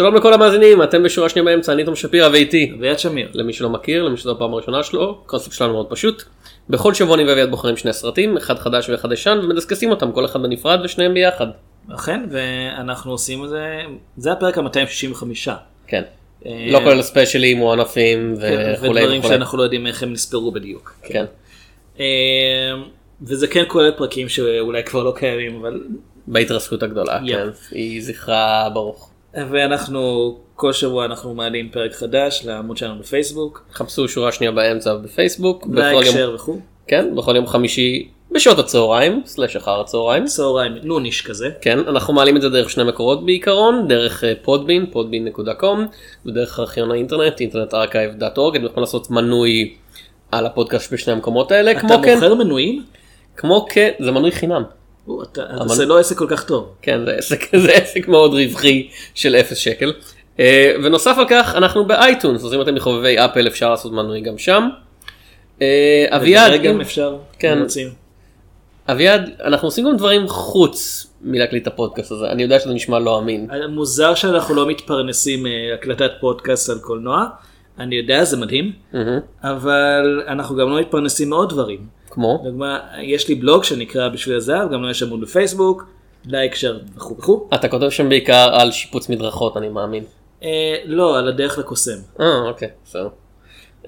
שלום לכל המאזינים, אתם בשורה שנייה באמצע, אני תום שפירא ואיתי. אביעד שמיר. למי שלא מכיר, למי שזו הפעם הראשונה שלו, הקונספט שלנו מאוד פשוט. בכל שבוע אני ואביעד בוחרים שני סרטים, אחד חדש ואחד ישן, ומדסקסים אותם, כל אחד בנפרד ושניהם ביחד. אכן, ואנחנו עושים את זה, זה הפרק ה-265. כן. לא כולל ספיישלים, וואנאפים וכולי ודברים וכולי. שאנחנו לא יודעים איך הם נספרו בדיוק. כן. אה, וזה כן כולל פרקים שאולי כבר לא קיימים, אבל... בהתרסקות הגדולה. כן. יהי זכרה ברוך. ואנחנו, כל שבוע אנחנו מעלים פרק חדש לעמוד שלנו בפייסבוק, חפשו שורה שנייה באמצע בפייסבוק. בהקשר וכו'. כן, בכל יום חמישי בשעות הצהריים, סלש אחר הצהריים. צהריים נוניש כזה. כן, אנחנו מעלים את זה דרך שני מקורות בעיקרון, דרך אה, פודבין, podbean.com, ודרך ארכיון האינטרנט, אינטרנט ארכייב.org, אתם יכולים לעשות מנוי על הפודקאסט בשני המקומות האלה, אתה כן, מוכר מנויים? כמו כן, זה מנוי חינם, אתה- זה לא עסק כל כך טוב. כן, זה עסק, זה עסק מאוד רווחי של אפס שקל. אה, ונוסף על כך, אנחנו באייטונס, אז אם אתם מחובבי אפל אפשר לעשות מנוי גם שם. אה, אביעד, אם- אפשר, כן. אביעד, אנחנו עושים גם דברים חוץ מלהקליט את הפודקאסט הזה, אני יודע שזה נשמע לא אמין. מוזר שאנחנו לא מתפרנסים מהקלטת פודקאסט על קולנוע, אני יודע זה מדהים. אבל אנחנו גם לא מתפרנסים מעוד דברים. כמו? לדוגמה, יש לי בלוג שנקרא בשביל הזהב, גם לו יש עמוד בפייסבוק, לייק, שר וכו' וכו'. אתה כותב שם בעיקר על שיפוץ מדרכות אני מאמין. אה, לא, על הדרך לקוסם. אה אוקיי בסדר.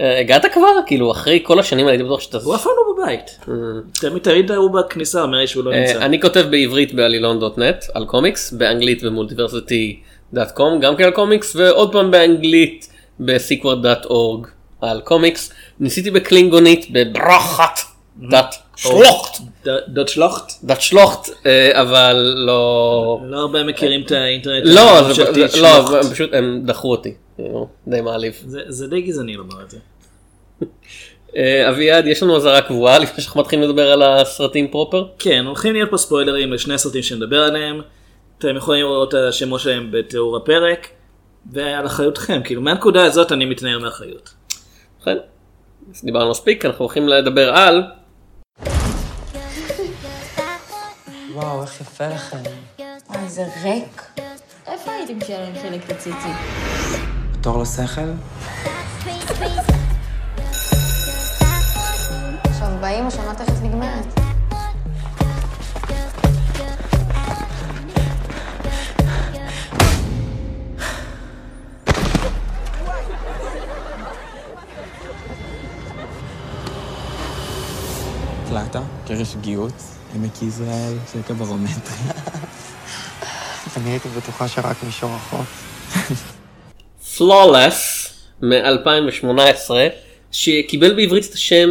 אה, הגעת כבר כאילו אחרי כל השנים הייתי בטוח שאתה... הוא אף פעם לא בבית. אה, תמיד תמיד הוא בכניסה אומר לי שהוא לא אה, נמצא. אני כותב בעברית בעלילון.נט על קומיקס באנגלית במולטיברסיטי.קום גם כן על קומיקס ועוד פעם באנגלית בסיקוורט.אורג על קומיקס. ניסיתי בקלינגונית בברחת דת שלוחט ד- דוד שלוחט? דת שלוחט אה, אבל לא לא הרבה מכירים את האינטרנט. לא לא פשוט הם דחו אותי כאילו, די מעליב. זה- די גזעני לומר את זה. אביעד יש לנו אזהרה קבועה לפני שאנחנו מתחילים לדבר על הסרטים פרופר. כן, הולכים להיות פה ספוילרים לשני הסרטים שנדבר עליהם. אתם יכולים לראות את השמות שלהם בתיאור הפרק. ועל אחריותכם, כאילו מהנקודה הזאת אני מתנער מאחריות. אז דיברנו מספיק אנחנו הולכים לדבר על וואו, איך יפה לכם. וואי, זה ריק. איפה הייתם כשהיה להם חלק לציצי? תור לשכל? עכשיו באים, השנה תכף נגמרת. הקלטה, קרש גיוץ, עמק יזרעאל, שקע ברומטרי. אני הייתי בטוחה שרק מישור החוף. Flawless מ-2018 שקיבל בעברית את השם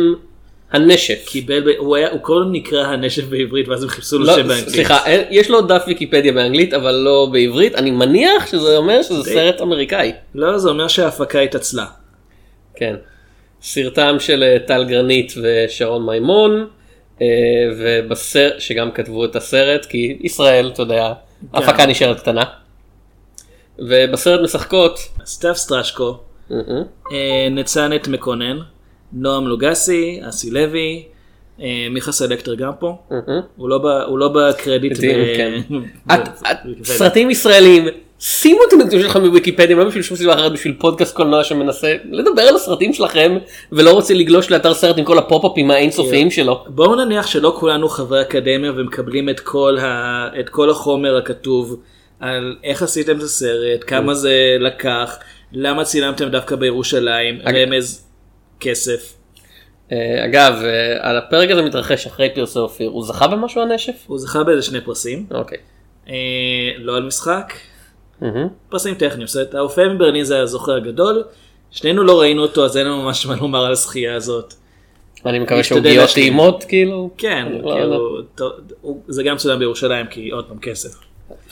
הנשף. קיבל, ב- הוא היה, הוא קודם נקרא הנשף בעברית ואז הם חיפשו לו לא, שם באנגלית. סליחה, יש לו דף ויקיפדיה באנגלית אבל לא בעברית, אני מניח שזה אומר שזה די. סרט אמריקאי. לא, זה אומר שההפקה התעצלה. כן. סרטם של אה, טל גרנית ושרון מימון, ובסרט, שגם כתבו את הסרט, כי ישראל, אתה יודע, ההפקה נשארת קטנה. ובסרט משחקות, סתיו סטרשקו, מהמם, אה, נצנת מקונן, נועם לוגסי, אסי לוי, אה, מיכה סלקטר גם פה. הוא לא, הוא לא בקרדיט. כן. סרטים ישראלים, שימו את הנתונים שלכם בוויקיפדיה, לא בשביל שום סיבה אחרת, בשביל פודקאסט קולנוע שמנסה לדבר על הסרטים שלכם, ולא רוצה לגלוש לאתר סרט עם כל הפופ-אפים האינסופיים שלו. בואו נניח שלא כולנו חברי אקדמיה ומקבלים את כל, ה... את כל החומר הכתוב על איך עשיתם את הסרט, כמה זה לקח, למה צילמתם דווקא בירושלים, אג- רמז, כסף. אה, אגב, אה, על הפרק הזה מתרחש אחרי פרסי אופיר, הוא זכה במשהו הנשף? הוא זכה באיזה שני פרסים, אוקיי. אה, לא על משחק. פרסים טכניים, זאת אומרת, האופה מברלין זה הזוכה הגדול, שנינו לא ראינו אותו אז אין לנו ממש מה לומר על הזכייה הזאת. אני מקווה שעוגיות. טעימות כאילו. כן, לא כאילו, זה גם צולם בירושלים כי עוד פעם כסף,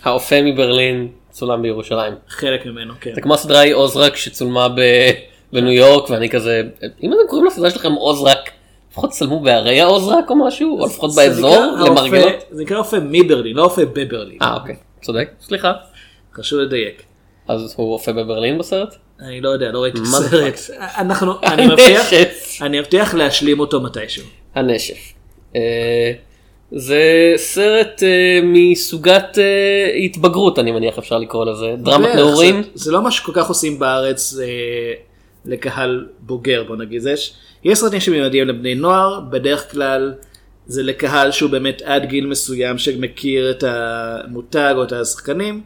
האופה מברלין צולם בירושלים. חלק ממנו, כן. זה כמו הסדרה היא עוזרק שצולמה ב- בניו יורק ואני כזה אם אתם קוראים לסדרה שלכם עוזרק לפחות צלמו בערי העוזרק או משהו או לפחות באזור למרגלות. זה נקרא אופה מברלין, לא אופה בברלין. אה אוקיי צודק סליחה. חשוב לדייק. אז הוא אופה בברלין בסרט? אני לא יודע, לא ראיתי הסרט. אנחנו, אני מבטיח. אני מבטיח להשלים אותו מתישהו. הנשף. אה, זה סרט אה, מסוגת אה, התבגרות אני מניח אפשר לקרוא לזה דרמת נעורים. זה, זה לא מה שכל כך עושים בארץ אה, לקהל בוגר בוא נגיד. יש, יש סרטים שמיועדים לבני נוער, בדרך כלל זה לקהל שהוא באמת עד גיל מסוים שמכיר את המותג או את השחקנים.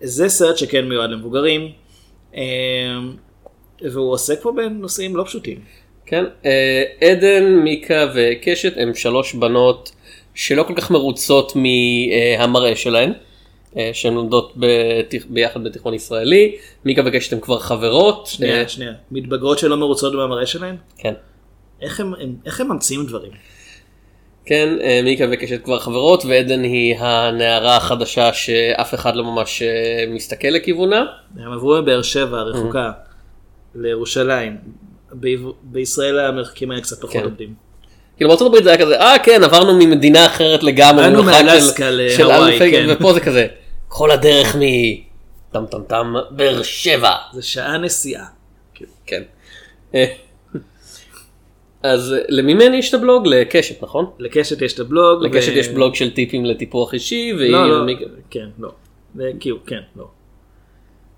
זה סרט שכן מיועד למבוגרים. אה, והוא עוסק פה בנושאים לא פשוטים. כן, אה, עדן, מיקה וקשת הם שלוש בנות שלא כל כך מרוצות מהמראה שלהן, אה, שהן לומדות בתיכ- ביחד בתיכון ישראלי, מיקה וקשת הן כבר חברות. שנייה, אה, שנייה. מתבגרות שלא מרוצות במראה שלהן? כן. איך הם, הם, איך הם ממציאים דברים? כן, אה, מיקה וקשת כבר חברות, ועדן היא הנערה החדשה שאף אחד לא ממש אה, מסתכל לכיוונה. הם עברו מבאר שבע הרחוקה לירושלים. ב- בישראל המרחקים האלה קצת פחות כן. עובדים. כאילו בארצות הברית זה היה כזה, אה כן, עברנו ממדינה אחרת לגמרי, של- מאלסקה להוואי, כן. ופה זה כזה, כל הדרך מ... טם טם טם, באר שבע. זה שעה נסיעה. כן. אז אה, למי מהן יש את הבלוג? לקשת, נכון? לקשת יש את הבלוג. לקשת ו- יש בלוג של טיפים לטיפוח אישי, והיא... לא, לא, מיק- כן, לא. וכאילו, כן, לא.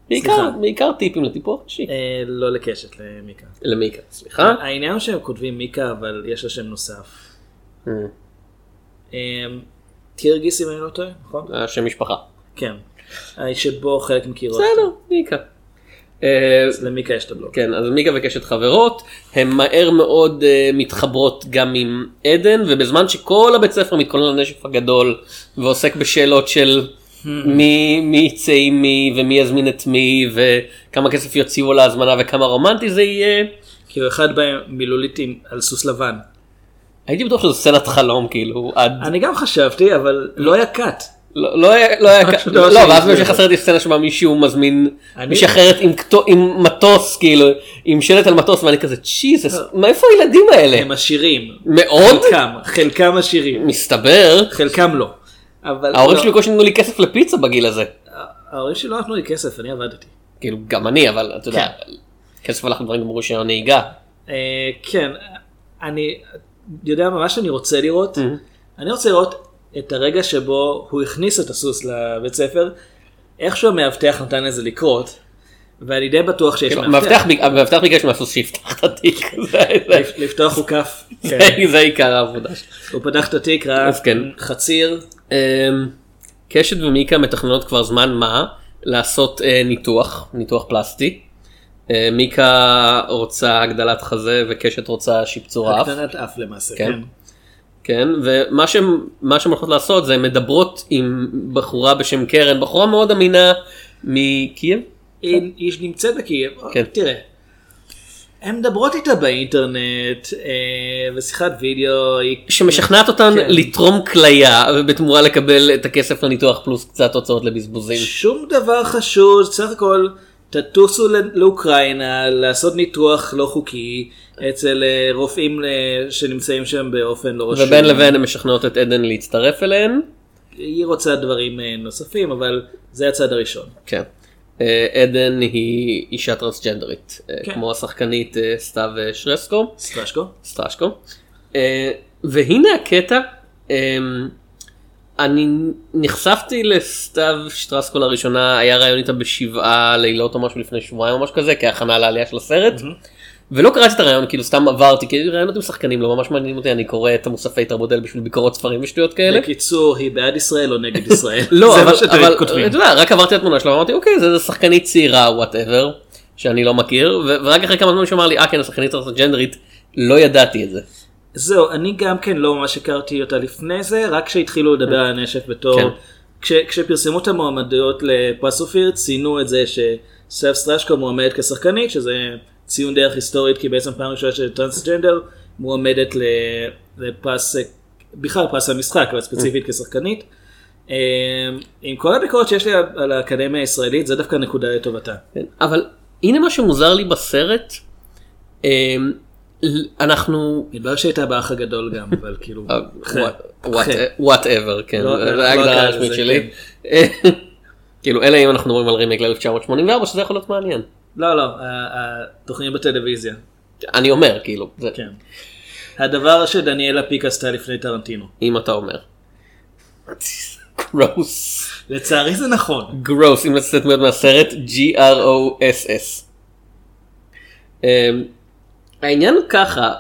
בעיקר. בעיקר טיפים לטיפוח אישי. אה, לא לקשת, למיקה. למיקה, סליחה. העניין הוא שהם כותבים מיקה, אבל יש לה שם נוסף. אה, אה, טירגיס אם אני לא טועה, נכון? השם משפחה. כן. שבו חלק מכירות. בסדר, מיקה. אה, אז למיקה יש את הבלוג. כן, אז מיקה וקשת חברות, הן מהר מאוד uh, מתחברות גם עם עדן, ובזמן שכל הבית ספר מתכונן לנשף הגדול, ועוסק בשאלות של מי, מי יצא עם מי, ומי יזמין את מי, וכמה כסף יוציאו על ההזמנה, וכמה רומנטי זה יהיה. כאילו אחד בהם מילולית על סוס לבן. הייתי בטוח שזו סצנת חלום, כאילו, עד... אני גם חשבתי, אבל לא היה קאט. לא, לא היה, לא היה, לא, לא ואז. בהמשך הסרט יש סצנה שבה מישהו מזמין מישהי אחרת עם, מטוס, כאילו, עם שלט על מטוס, ואני כזה, צ'יזוס, מאיפה הילדים האלה? הם עשירים. מאוד? חלקם, חלקם עשירים. מסתבר, חלקם לא. אבל ההורים לא. שלי בקושי נתנו לי כסף לפיצה בגיל הזה. ההורים שלי לא נתנו לי כסף, אני עבדתי. כאילו, גם אני, אבל אתה יודע, כסף הלך לדברים כמו רישיון נהיגה. אה, כן, אני יודע מה מה שאני רוצה לראות. אני רוצה לראות את הרגע שבו הוא הכניס את הסוס לבית ספר, איכשהו המאבטח נתן לזה לקרות, ואני די בטוח שיש כאילו, מאבטח. המאבטח ביקש מהסוס שיפתח את התיק, לפ- לפתוח חוקף. כן. זה- עיקר העבודה שלו. הוא פתח את התיק, ראה כן. חציר, אמ, קשת ומיקה מתכננות כבר זמן מה לעשות אה, ניתוח, ניתוח פלסטי. אה, מיקה רוצה הגדלת חזה וקשת רוצה שיפצור אף. הקטנת אף למעשה, כן. כן. ומה שהן מה שהן הולכות לעשות זה מדברות עם בחורה בשם קרן, בחורה מאוד אמינה מקייב. היא נמצאת בקייב, כן. תראה. הן מדברות איתה באינטרנט, אה, בשיחת וידאו, היא- שמשכנעת אותן כן. לתרום כליה ובתמורה לקבל את הכסף לניתוח פלוס קצת הוצאות לבזבוזים. שום דבר חשוב, סך הכל תטוסו לאוקראינה לעשות ניתוח לא חוקי אצל אה, רופאים אה, שנמצאים שם באופן לא רשום. ובין לבין הן משכנעות את עדן להצטרף אליהן. היא רוצה דברים אה, נוספים, אבל זה הצד הראשון. כן. עדן היא אישה טרנסג'נדרית, כן. כמו השחקנית סתיו שרסקו, סטרשקו? סטרשקו. והנה הקטע, אני נחשפתי לסתיו שטרסקו לראשונה, היה ראיון איתה בשבעה לילות או משהו לפני שבועיים או משהו כזה, כהכנה לעלייה של הסרט. ולא קראתי את הרעיון, כאילו סתם עברתי, כי ראיונות עם שחקנים לא ממש מעניינים אותי, אני קורא את המוספי תרבות האלה בשביל ביקורות ספרים ושטויות כאלה. בקיצור, היא בעד ישראל או נגד ישראל? לא, אבל, אבל. אתה יודע, רק עברתי את התמונה שלו, אמרתי אוקיי, זה, זה שחקנית צעירה, וואטאבר, שאני לא מכיר, ורק אחרי כמה זמן שהוא אמר לי, אה כן, השחקנית טרנסג'נדרית, לא ידעתי את זה. זהו, אני גם כן לא ממש הכרתי אותה לפני זה, רק כשהתחילו לדבר על הנשף בתור... כן. כש, כשפרסמו את המועמדויות לפרס אופיר, ציינו את זה שסף סטרשקו מועמדת כשחקנית, שזה ציון דרך היסטורית, כי בעצם פעם ראשונה שטרנסג'נדר מועמדת ל- לפרס, בכלל פרס המשחק, אבל ספציפית כשחקנית. אה, עם כל הביקורת שיש לי על- האקדמיה הישראלית, זה דווקא נקודה לטובתה. כן, אבל הנה מה שמוזר לי בסרט, אמ, אנחנו, מתברר שהייתה באח הגדול גם, אבל כאילו... Whatever, כן, לא- זה לא ההגדרה הרשמית שלי. כאילו, אלא אם אנחנו מדברים על רימייק ל-1984, שזה יכול להיות מעניין. לא, לא, התוכנית בטלוויזיה. אני אומר, כאילו, זה- כן. הדבר שדניאלה פיק עשתה לפני טרנטינו. אם אתה אומר. Gross. לצערי זה נכון. גרוס, אם לצאת דמויות מהסרט, G-R-O-S-S. Um, העניין הוא ככה,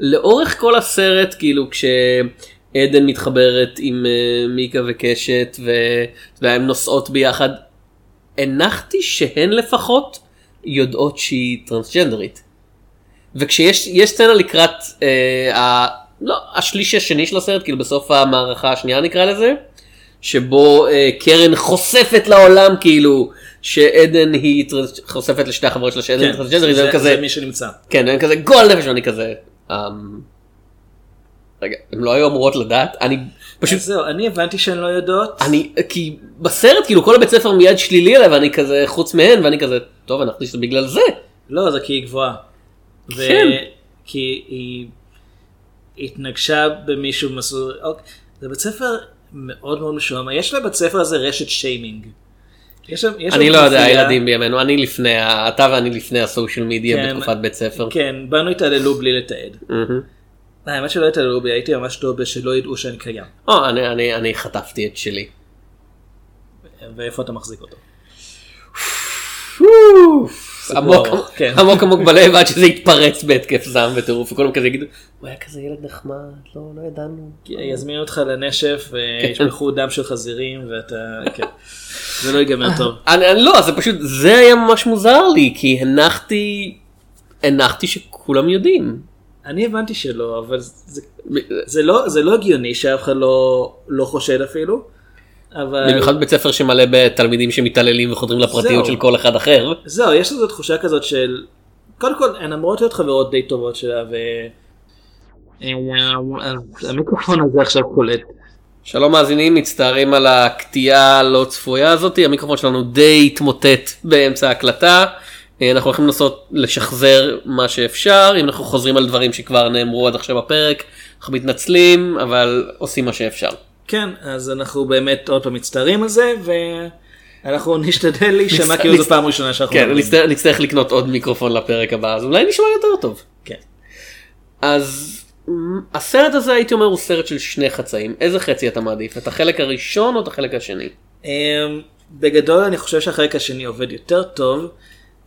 לאורך כל הסרט, כאילו כשעדן מתחברת עם uh, מיקה וקשת והן נוסעות ביחד, הנחתי שהן לפחות יודעות שהיא טרנסג'נדרית. וכשיש יש סצנה לקראת אה, ה, לא, השליש השני של הסרט, כאילו בסוף המערכה השנייה נקרא לזה, שבו אה, קרן חושפת לעולם כאילו שעדן היא טרנס- חושפת לשתי החברות שלה שעדן היא טרנסג'נדרית, כן, זה, כזה, זה מי שנמצא. כן, והם כזה גועל נפש ואני כזה, אמ, רגע, הם לא היו אמורות לדעת, אני פשוט זהו, אני הבנתי שהן לא יודעות. אני כי בסרט כאילו כל הבית ספר מיד שלילי עליי ואני כזה חוץ מהן ואני כזה טוב אנחנו שזה בגלל זה. לא, זה כי היא גבוהה. כן. כי היא התנגשה במישהו מסור... אוקיי. זה בית ספר מאוד מאוד משועמם. יש לבית ספר הזה רשת שיימינג. יש שם- יש אני לא יודע ילדים בימינו אני לפני אתה ואני לפני הסושיאל מדיה כן. בתקופת בית ספר. כן, בנו התעללו בלי לתעד. מהמם. האמת שלא התעללו בי, הייתי ממש טוב בשלא ידעו שאני קיים. או, אני- אני אני חטפתי את שלי. ואיפה אתה מחזיק אותו? עמוק כן. עמוק עמוק בלב עד שזה יתפרץ בהתקף זעם וטירוף וכולם כזה יגידו הוא היה כזה ילד נחמד לא לא ידענו. יזמינו אותך לנשף וישפכו דם של חזירים ואתה... כן. זה לא ייגמר טוב. לא זה פשוט זה היה ממש מוזר לי כי הנחתי הנחתי שכולם יודעים. אני הבנתי שלא, אבל זה, זה, לא, זה לא הגיוני שאף אחד לא, לא חושד אפילו. אבל במיוחד בית ספר שמלא בתלמידים שמתעללים וחודרים לפרטיות זהו. של כל אחד אחר. זהו, יש לזה תחושה כזאת של... קודם כל, הן אמורות להיות חברות די טובות שלה, ו... המיקרופון הזה עכשיו קולט. שלום מאזינים מצטערים על הקטיעה הלא צפויה הזאתי המיקרופון שלנו די התמוטט באמצע ההקלטה. אה, אנחנו הולכים לנסות לשחזר מה שאפשר אם אנחנו חוזרים על דברים שכבר נאמרו עד עכשיו בפרק אנחנו מתנצלים אבל עושים מה שאפשר. כן, אז אנחנו באמת עוד פעם מצטערים על זה, ואנחנו נשתדל להישמע כאילו זו פעם ראשונה שאנחנו... כן. נצטרך, לקנות עוד מיקרופון לפרק הבא אז אולי נשמע יותר טוב. כן. אז הסרט הזה הייתי אומר הוא סרט של שני חצאים איזה חצי אתה מעדיף את החלק הראשון או את החלק השני. אמ, בגדול אני חושב שהחלק השני עובד יותר טוב,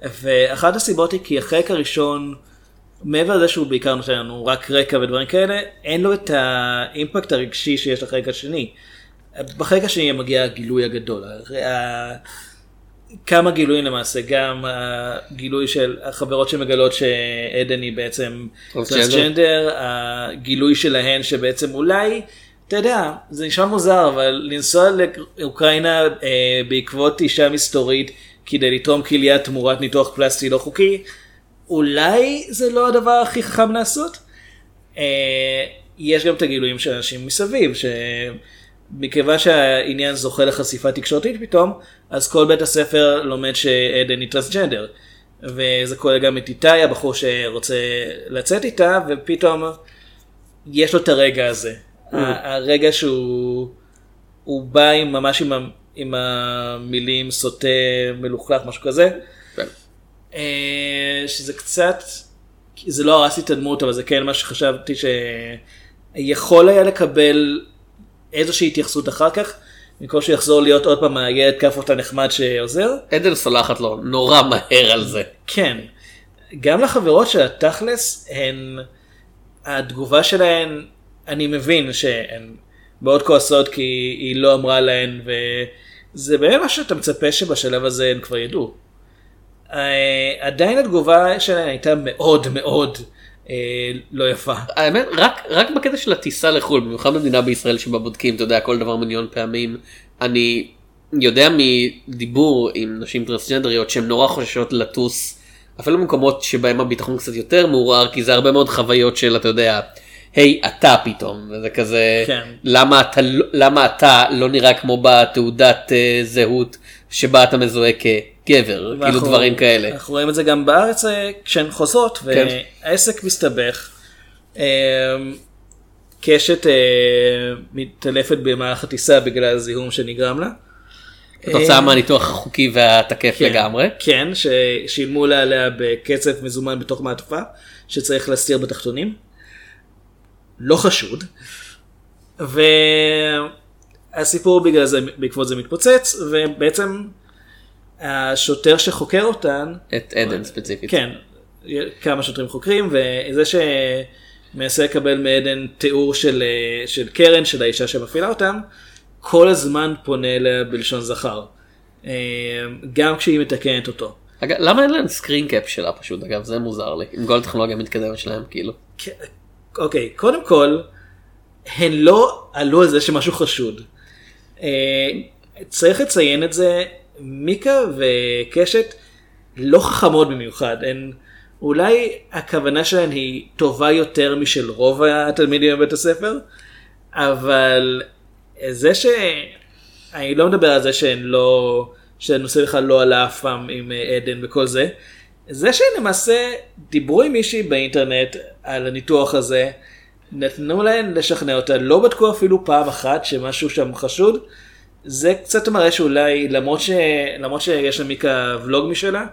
ואחת הסיבות היא כי החלק הראשון, מעבר לזה שהוא בעיקר נותן לנו רק רקע ודברים כאלה, אין לו את האימפקט הרגשי שיש לחלק השני. בחלק השני מגיע הגילוי הגדול, ה- כמה גילויים למעשה, גם הגילוי של החברות שמגלות שעדן היא בעצם טרנסג'נדר. טרנסג'נדר, הגילוי שלהן שבעצם אולי, אתה יודע, זה נשמע מוזר, אבל לנסוע לאוקראינה אה, בעקבות אישה מסתורית כדי לתרום כליה תמורת ניתוח פלסטי לא חוקי, אולי זה לא הדבר הכי חכם לעשות. אה, יש גם את הגילויים של אנשים מסביב, שמכיוון שהעניין זוכה לחשיפה תקשורתית פתאום, אז כל בית הספר לומד שעדן היא טרנסג'נדר. וזה כולל גם את איתי, הבחור שרוצה לצאת איתה, ופתאום יש לו את הרגע הזה. ה- הרגע שהוא הוא בא עם, ממש עם, עם המילים סוטה, מלוכלך, משהו כזה. כן. אה, שזה קצת, זה לא הרס לי את הדמות, אבל זה כן מה שחשבתי שיכול היה לקבל איזושהי התייחסות אחר כך, במקום שיחזור להיות עוד פעם הילד כף אותה נחמד שעוזר. עדן סולחת לו נורא מהר על זה. כן. גם לחברות שלה תכלס, הן, התגובה שלהן, אני מבין שהן מאוד כועסות כי היא לא אמרה להן, וזה באמת מה שאתה מצפה שבשלב הזה הן כבר ידעו. אה, עדיין התגובה שלהן הייתה מאוד מאוד אה, לא יפה. האמת רק רק בקטע של הטיסה לחו"ל במיוחד במדינה בישראל שבה בודקים אתה יודע כל דבר מיליון פעמים אני יודע מדיבור עם נשים טרנסג'נדריות שהן נורא חוששות לטוס אפילו במקומות שבהם הביטחון קצת יותר מעורער כי זה הרבה מאוד חוויות של אתה יודע. היי אתה פתאום וזה כזה כן. למה אתה לא- למה אתה לא נראה כמו בתעודת אה, זהות שבה אתה מזוהה כגבר כאילו ואנחנו- דברים כאלה. אנחנו רואים את זה גם בארץ אה, כשהן חוזרות, כן. והעסק מסתבך. אה, קשת אה, מתעלפת במהלך הטיסה בגלל הזיהום שנגרם לה. כתוצאה מהניתוח החוקי והתקף כן, לגמרי. כן, ששילמו לה עליה בקצב מזומן בתוך מעטפה, שצריך להסתיר בתחתונים. לא חשוד. והסיפור בגלל זה, בעקבות זה מתפוצץ, ובעצם השוטר שחוקר אותן, את עדן ספציפית. כן, כמה שוטרים חוקרים, וזה שמנסה לקבל מעדן תיאור של, של קרן, של האישה שמפעילה אותם, כל הזמן פונה אליה בלשון זכר. גם כשהיא מתקנת אותו. אגב, למה אין להם סקרין קאפ שלה פשוט אגב זה מוזר לי עם כל הטכנולוגיה המתקדמת שלהם כאילו. אוקיי, קודם כל, הן לא עלו על זה שמשהו חשוד. אה, צריך לציין את זה, מיקה וקשת לא חכמות במיוחד, הן אולי הכוונה שלהן היא טובה יותר משל רוב התלמידים בבית הספר, אבל זה ש... אני לא מדבר על זה שהן לא... שהנושא בכלל לא עלה אף פעם עם אה, עדן וכל זה. זה שלמעשה דיברו עם מישהי באינטרנט על הניתוח הזה, נתנו להן לשכנע אותה, לא בדקו אפילו פעם אחת שמשהו שם חשוד. זה קצת מראה שאולי למרות, ש... למרות שיש למיקה ולוג משלה,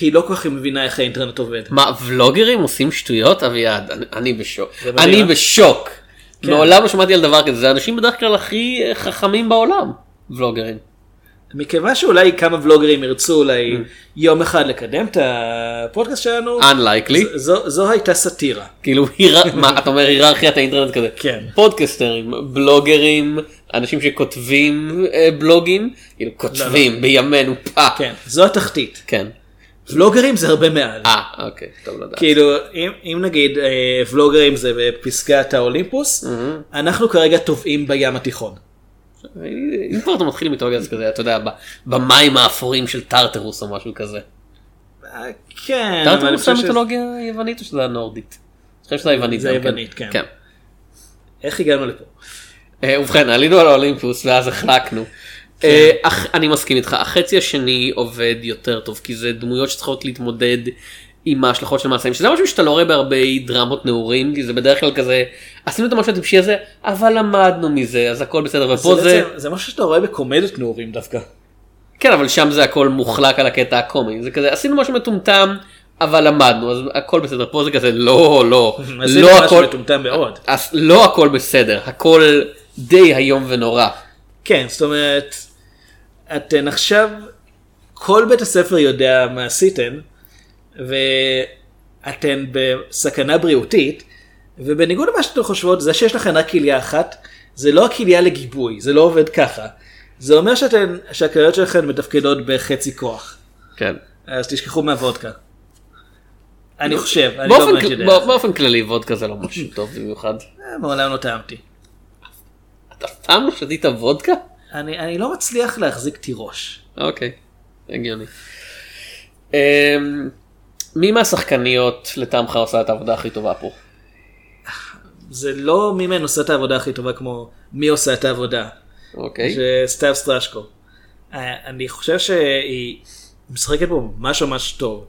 היא לא כל כך מבינה איך האינטרנט עובד. מה ולוגרים עושים שטויות אביעד אני, אני בשוק אני אה? בשוק. כן. מעולם לא שמעתי על דבר כזה זה האנשים בדרך כלל הכי חכמים בעולם ולוגרים. מכיוון שאולי כמה ולוגרים ירצו אולי Mm. יום אחד לקדם את הפודקאסט שלנו, Unlikely. זו, זו הייתה סאטירה. כאילו מה אתה אומר היררכיית האינטרנט כזה כן. פודקסטרים בלוגרים אנשים שכותבים אה, בלוגים כאילו כותבים בימינו פא כן, זו התחתית. כן ולוגרים זה הרבה מעל. אה אוקיי טוב לדעת כאילו אם, אם נגיד אה, ולוגרים זה בפסגת האולימפוס, Mm-hmm. אנחנו כרגע טובעים בים התיכון. אם כבר אתה מתחיל מיתולוגיה אז כזה אתה יודע במים האפורים של טרטרוס או משהו כזה. אה, כן, טרטרוס זה. מיתולוגיה יוונית או שזה הנורדית? אני חושב שזה היוונית. זה כן. היוונית, כן. כן. איך הגענו לפה? אה, ובכן עלינו על האולימפוס ואז החלקנו. כן. אה, אני מסכים איתך החצי השני עובד יותר טוב כי זה דמויות שצריכות להתמודד עם ההשלכות של מעשים שזה משהו שאתה לא רואה בהרבה דרמות נעורים כי זה בדרך כלל כזה עשינו את המשהו הטיפשי הזה אבל למדנו מזה אז הכל בסדר ופה זה, זה בעצם, זה משהו שאתה רואה בקומדיות נעורים דווקא. כן אבל שם זה הכל מוחלק על הקטע הקומי זה כזה עשינו משהו מטומטם אבל למדנו אז הכל בסדר פה זה כזה לא לא לא הכל מטומטם מאוד. אז לא הכל בסדר הכל די איום ונורא. כן, זאת אומרת, אתן עכשיו, כל בית הספר יודע מה עשיתן, ואתן בסכנה בריאותית, ובניגוד למה שאתן חושבות, זה שיש לכן רק כליה אחת, זה לא הכליה לגיבוי, זה לא עובד ככה. זה אומר שאתן, שהכליות שלכן מתפקדות בחצי כוח. כן. אז תשכחו מהוודקה. אני חושב, אני לא באמת יודע. בא- באופן כללי וודקה זה לא משהו טוב במיוחד. אה, מעולם לא טעמתי. אתה אף פעם לא שתית וודקה? אני, אני לא מצליח להחזיק תירוש. אוקיי, הגיוני. מי מהשחקניות לטעמך עושה את העבודה הכי טובה פה? זה לא מי מהן עושה את העבודה הכי טובה כמו מי עושה את העבודה. אוקיי. שסתיו סטרשקו. אה, אני חושב שהיא משחקת פה ממש ממש טוב.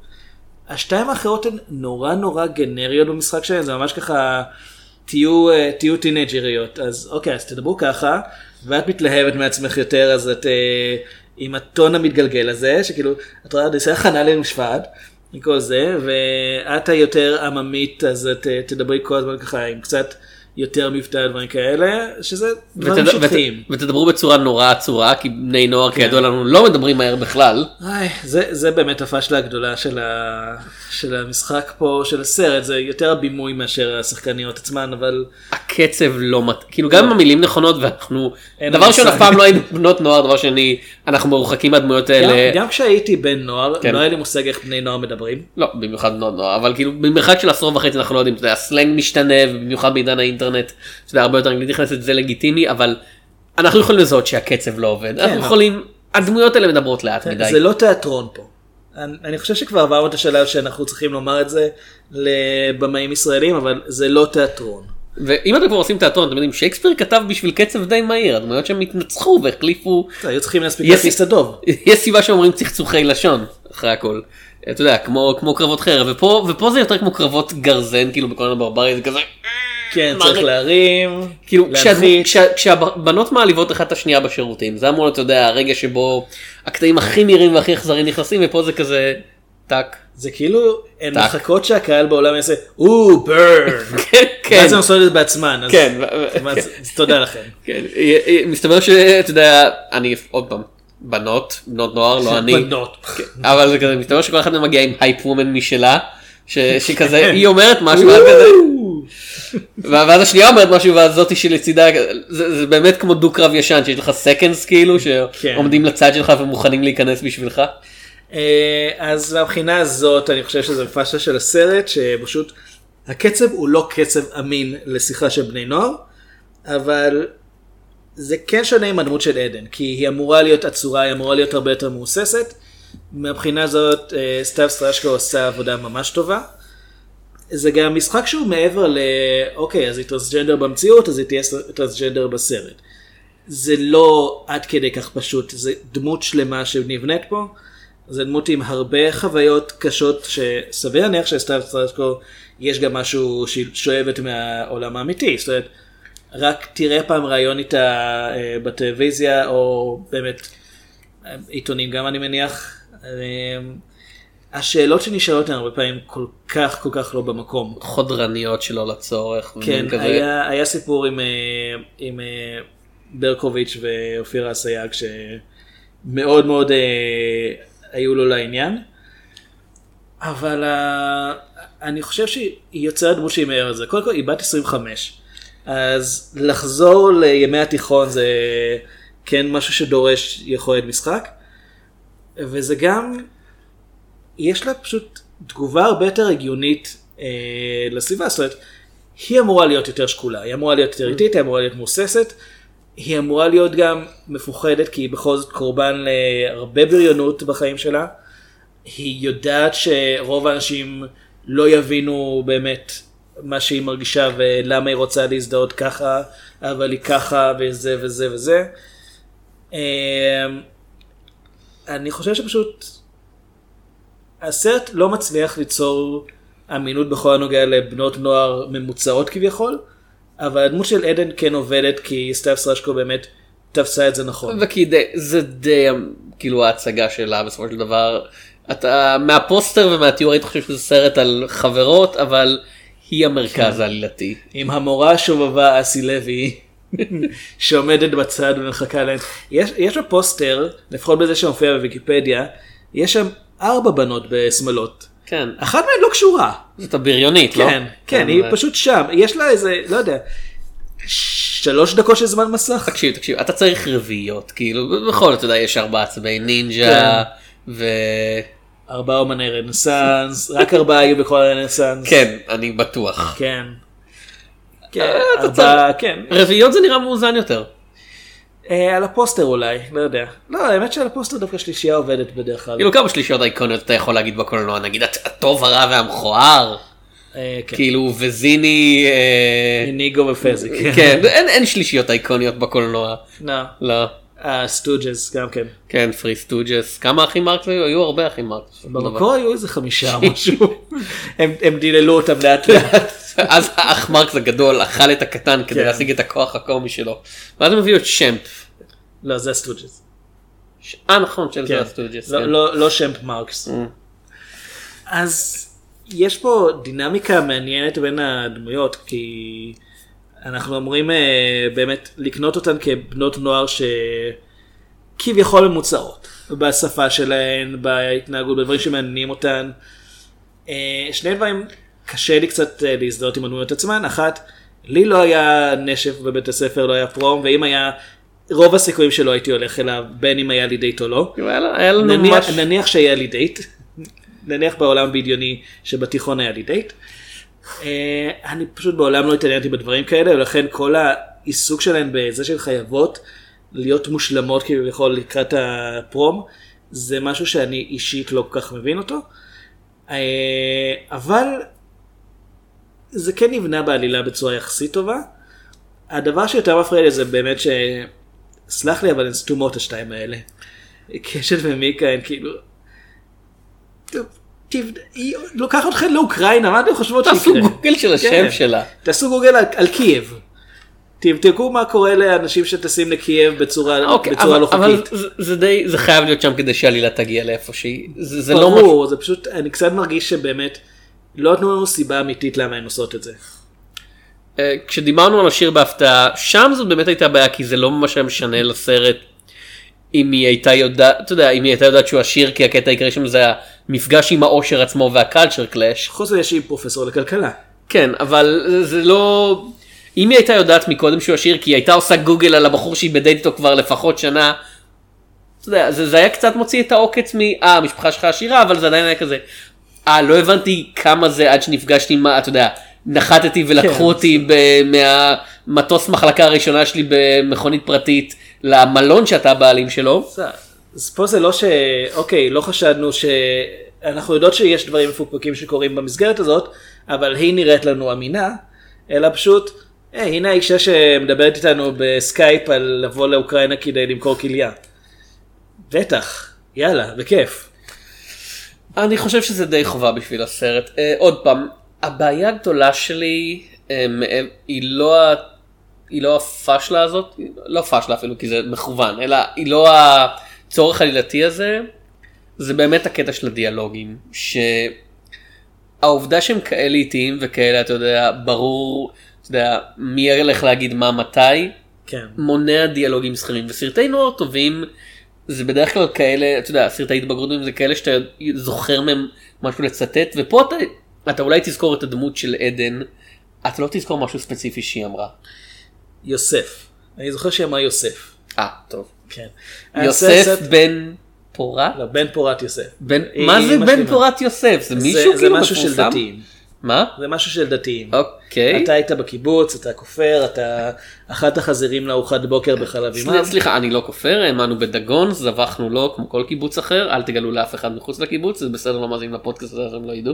השתיים האחרות הן נורא נורא גנריות במשחק שלהן, זה ממש ככה, תהיו, אה, תהיו טינג'ריות, אז אוקיי, אז תדברו ככה, ואת מתלהבת מעצמך יותר, אז את אה, עם הטון המתגלגל הזה, שכאילו, את רואה, אני עושה הכנה למשפט, מכל זה, ואת היותר עממית, אז את אה, תדברי כל הזמן ככה עם קצת יותר מבטא, דברים כאלה, שזה דברים ות- שטחיים. ות- ותדברו בצורה נורא עצורה כי בני נוער כן. כידוע לנו לא מדברים מהר בכלל. איי, זה, זה באמת הפשלה הגדולה של, ה, של המשחק פה, של הסרט, זה יותר הבימוי מאשר השחקניות עצמן, אבל הקצב לא מת... כאילו גם אם המילים נכונות ואנחנו דבר ראשון. אף פעם לא היינו בנות נוער דבר שני אנחנו מרוחקים מהדמויות גם, האלה. גם כשהייתי בן נוער, כן. לא היה לי מושג איך בני נוער מדברים. לא במיוחד בנות נוער אבל כאילו במרחק של עשור וחצי אנחנו לא יודעים יודע, הסלנג משתנה ובמיוחד בעידן האינטרנט שזה הרבה יותר אנגלית נכנסת זה לגיטימי אבל אנחנו יכולים לזהות שהקצב לא עובד אנחנו אבל- יכולים הדמויות האלה מדברות לאט מדי. כן, זה לא תיאטרון פה. אני, אני חושב שכבר עברנו את השלב שאנחנו צריכים לומר את זה לבמאים ישראלים, אבל זה לא תיאטרון. ואם אתם כבר עושים תיאטרון אתם יודעים שייקספיר כתב בשביל קצב די מהיר הדמויות שהם התנצחו והחליפו היו צריכים להספיק להכניס את הדוב. יש סיבה שאומרים צחצוחי לשון אחרי הכל. אתה יודע כמו כמו קרבות חרב ופה ופה זה יותר כמו קרבות גרזן כאילו בכל הברברי זה כזה כן, צריך? להרים, כאילו כשהבנות מעליבות אחת את השנייה בשירותים זה אמור להיות אתה יודע הרגע שבו הקטעים הכי מהירים והכי אכזריים נכנסים ופה זה כזה טאק. זה כאילו, הן. מחכות שהקהל בעולם יעשה, או, ברן. כן, כן. ואז הן עושות את זה בעצמן. אז- כן, אז תודה לכם. כן, מסתבר שאתה יודע, אני עוד פעם, בנות, בנות נוער, לא אני, בנות. אבל זה כזה, מסתבר שכל אחת מהן מגיעה עם hype woman משלה, שכזה, היא אומרת משהו, ואז כזה, ואז השנייה אומרת משהו, ואז זאתי שלצידה, זה זה באמת כמו דו קרב ישן, שיש לך seconds כאילו, כן. שעומדים לצד שלך ומוכנים להיכנס בשבילך. אה, אז מהבחינה הזאת אני חושב שזה פאשלה של הסרט שפשוט הקצב הוא לא קצב אמין לשיחה של בני נוער אבל זה כן שונה עם הדמות של עדן כי היא אמורה להיות עצורה היא אמורה להיות הרבה יותר מהוססת. מהבחינה הזאת אה, סתיו סטרשקו עושה עבודה ממש טובה. זה גם משחק שהוא מעבר ל... אוקיי אז היא טרנסג'נדר במציאות אז היא תהיה טרנסג'נדר בסרט. זה לא עד כדי כך פשוט, זה דמות שלמה שנבנית פה, זה דמות עם הרבה חוויות קשות שסביר להניח שסתיו סטרשקו יש גם משהו שהיא שואבת מהעולם האמיתי, זאת אומרת, רק תראה פעם ראיון איתה אה, בטלוויזיה או באמת עיתונים גם אני מניח. אה, השאלות שנשאלות הן הרבה פעמים כל כך כל כך לא במקום. חודרניות שלא לצצורך. כן. היה, היה סיפור עם, אה, עם ברקוביץ' ואופירה אסייג שמאוד מאוד היו לו לעניין. אבל אה, אני חושב שהיא יוצרת דמות שהיא מעבר לזה. קודם כל היא בת 25. אז לחזור לימי התיכון זה כן משהו שדורש יכולת משחק. וזה גם, יש לה פשוט תגובה הרבה יותר הגיונית אה, לסביבה, זאת אומרת, היא אמורה להיות יותר שקולה, היא אמורה להיות יותר איטית, היא אמורה להיות מוססת, היא אמורה להיות גם מפוחדת כי היא בכל זאת קורבן להרבה בריונות בחיים שלה. היא יודעת שרוב האנשים לא יבינו באמת מה שהיא מרגישה ולמה היא רוצה להזדהות ככה, אבל היא ככה וזה וזה וזה. אה, אני חושב שפשוט הסרט לא מצליח ליצור אמינות בכל הנוגע לבנות נוער ממוצעות כביכול, אבל הדמות של עדן כן עובדת כי סתיו סרשקו באמת תפסה את זה נכון. וכי די, זה די כאילו ההצגה שלה בסופו של דבר. אתה מהפוסטר ומהתיאור היית חושב שזה סרט על חברות אבל היא המרכז העלילתי. עם המורה השובבה אסי לוי שעומדת בצד ומחכה להם. יש, יש בפוסטר, לפחות בזה שמופיע בוויקיפדיה, יש שם ארבע בנות בשמאלות. כן. אחת מהן לא קשורה. זאת הבריונית לא? כן, כן, היא ו- פשוט שם. יש לה איזה, לא יודע, שלוש דקות של זמן מסך. תקשיב תקשיב אתה צריך רביעיות כאילו בכל זאת אתה יודע יש ארבעה צבעי נינג'ה ו... ארבעה אומני רנסאנס, רק ארבעה היו בכל הרנסאנס. כן אני בטוח. כן. כן, אה, אתה ארבעה, כן. רביעיות זה נראה מאוזן יותר. אה, על הפוסטר אולי, לא יודע. לא, האמת שעל הפוסטר דווקא שלישייה עובדת בדרך כלל. כאילו כמה שלישיות אייקוניות אתה יכול להגיד בקולנוע נגיד הט- הטוב הרע והמכוער אה, כן. כאילו וויזיני אה, איניגו ופזיק. כן אין אין שלישיות אייקוניות בקולנוע. לא. לא. הסטוג'ס גם כן. כן Three Stooges כמה אחים מרקס היו היו הרבה אחים מרקס. במקור היו איזה חמישה משהו. הם דיללו אותם לאט לאט. אז האח מרקס הגדול אכל את הקטן כדי כן. להשיג את הכוח הקומי שלו. ואז הם הביאו את שמפ. לא, זה הסטוג'ס. ש- אה נכון של כן. זה הסטוג'ס. לא- כן. לא לא שמפ מרקס. אז יש פה דינמיקה מעניינת בין הדמויות כי אנחנו אמורים אה, באמת לקנות אותן כבנות נוער שכביכול ממוצעות בשפה שלהן, בהתנהגות, בדברים שמעניינים אותן. אה, שני דברים קשה לי קצת אה, להזדהות עם הדמויות עצמן, אחת, לי לא היה נשף בבית הספר, לא היה prom, ואם היה, רוב הסיכויים שלא הייתי הולך אליו, בין אם היה לי דייט או לא. היה לנו נניח, ממש נניח שהיה לי דייט, נניח בעולם בדיוני שבתיכון היה לי דייט. אה, אני פשוט בעולם לא התעניינתי בדברים כאלה ולכן כל העיסוק שלהן בזה שהן חייבות להיות מושלמות כביכול לקראת ה prom זה משהו שאני אישית לא כל כך מבין אותו. אה, אבל זה כן נבנה בעלילה בצורה יחסית טובה. הדבר שיותר מפריע לי זה באמת ש... סלח לי אבל הן סתומות השתיים האלה. קשת ומיקה הן כאילו... היא לוקחת אתכם לאוקראינה מה אתם חושבות תעשו שיקרה? גוגל של השם כן. שלה. תעשו גוגל על, קייב. תבדקו מה קורה לאנשים שטסים לקייב בצורה, אוקיי, בצורה אבל, לא אבל חוקית. זה, זה די, זה חייב להיות שם כדי שהעלילה תגיע לאיפה שהיא. זה, זה לא. ברור, זה פשוט, אני קצת מרגיש שבאמת לא נתנו לנו סיבה אמיתית למה הן עושות את זה. אה, כשדיברנו על השיר בהפתעה, שם זאת באמת הייתה בעיה כי זה לא ממש היה משנה לסרט אם היא הייתה יודעת, אתה יודע, אם היא הייתה יודעת שהוא עשיר כי הקטע העיקרי שם זה המפגש עם העושר עצמו והקלצ'ר קלאש. חוץ מזה שהיא פרופסור לכלכלה. כן, אבל זה- זה לא... אם היא הייתה יודעת מקודם שהוא עשיר כי היא הייתה עושה גוגל על הבחור שהיא בדייט איתו כבר לפחות שנה, אתה יודע, זה, זה היה קצת מוציא את העוקץ מ... אה, המשפחה שלך עשירה, אבל זה עדיין היה כזה. אה, לא הבנתי כמה זה עד שנפגשתי עם, ה- אתה יודע, נחתתי ולקחו כן, אותי ב- מהמטוס מחלקה הראשונה שלי במכונית פרטית למלון שאתה הבעלים שלו. אז- פה זה לא ש... אוקיי, לא חשדנו ש... אנחנו יודעות שיש דברים מפוקפקים שקורים במסגרת הזאת, אבל היא נראית לנו אמינה, אלא פשוט, היי, הנה האישה שמדברת איתנו בסקייפ על לבוא לאוקראינה כדי למכור כליה. בטח, יאללה, בכיף. אני חושב שזה די חובה בשביל הסרט. Uh, עוד פעם, הבעיה הגדולה שלי um, היא לא ה... היא לא הפאשלה הזאת, לא פאשלה אפילו כי זה מכוון, אלא היא לא הצורך העלילתי הזה, זה באמת הקטע של הדיאלוגים, שהעובדה שהם כאלה איטיים וכאלה, אתה יודע, ברור, אתה יודע, מי ילך להגיד מה מתי, כן. מונע דיאלוגים סחירים וסרטי נוער טובים זה בדרך כלל כאלה אתה יודע סרטי התבגרות זה כאלה שאתה זוכר מהם משהו לצטט ופה אתה, אתה אולי תזכור את הדמות של עדן אתה לא תזכור משהו ספציפי שהיא אמרה. יוסף. אני זוכר שהיא אמרה יוסף. אה טוב. כן. יוסף הסרט- בן פורת? לא, בן פורת יוסף. בן, מה זה בן פורת יוסף? זה זה- מישהו זה כאילו משהו של מפורסם? דתיים. מה? זה משהו של דתיים. אוקיי. אתה היית בקיבוץ, אתה כופר, אתה אכלת חזירים לארוחת בוקר בחלב סליחה, אימם. סליחה, אני לא כופר, האמנו בדגון, זבחנו לו כמו כל קיבוץ אחר, אל תגלו לאף אחד מחוץ לקיבוץ, זה בסדר לא מאזינים לפודקאסט הזה, הם לא ידעו.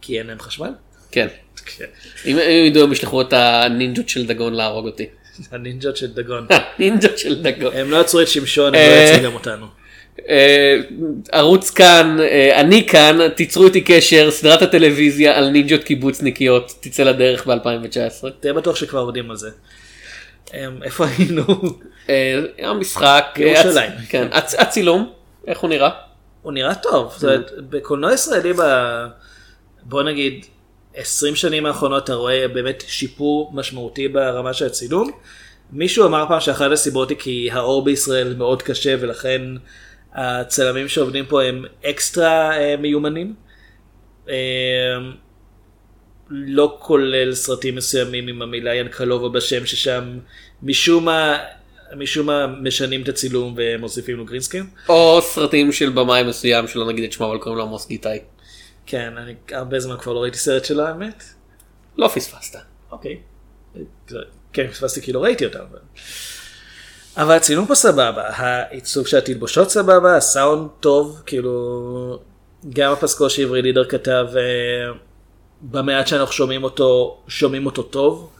כי אין להם חשמל? כן. כן. אם הם ידעו הם ישלחו את הנינג'ות של דגון להרוג אותי. הנינג'ות של דגון. נינג'ות של דגון. הם לא עצרו את שמשון, הם אה, לא יצאו גם אותנו. אה, ערוץ כאן, אה, אני כאן, תיצרו איתי קשר, סדרת הטלוויזיה על נינג'ות קיבוצניקיות תצא לדרך ב-2019. תהיה בטוח שכבר עובדים על זה. הם, איפה היינו? אה, המשחק, אה, ירושלים. הצ- כן, הצ- הצילום, איך הוא נראה? הוא נראה טוב. זאת אומרת, בקולנוע ישראלי, בוא נגיד, 20 שנים האחרונות אתה רואה באמת שיפור משמעותי ברמה של הצילום. מישהו אמר פעם שאחת הסיבות היא כי האור בישראל מאוד קשה ולכן הצלמים שעובדים פה הם אקסטרה אה, מיומנים. אה, לא כולל סרטים מסוימים עם המילה ינקלובה בשם ששם משום מה משום מה משנים את הצילום ומוסיפים לו גרינסקרין. או סרטים של במאי מסוים שלא נגיד את שמו אבל קוראים לו עמוס גיטאי. כן, אני הרבה זמן כבר לא ראיתי סרט שלו האמת. לא פספסת. אוקיי. כן, פספסתי כי לא ראיתי אותם. אבל... אבל הצילום פה סבבה, העיצוב של התלבושות סבבה, הסאונד טוב, כאילו גם הפסקול שעברי לידר כתב, אה, במעט שאנחנו שומעים אותו, שומעים אותו טוב.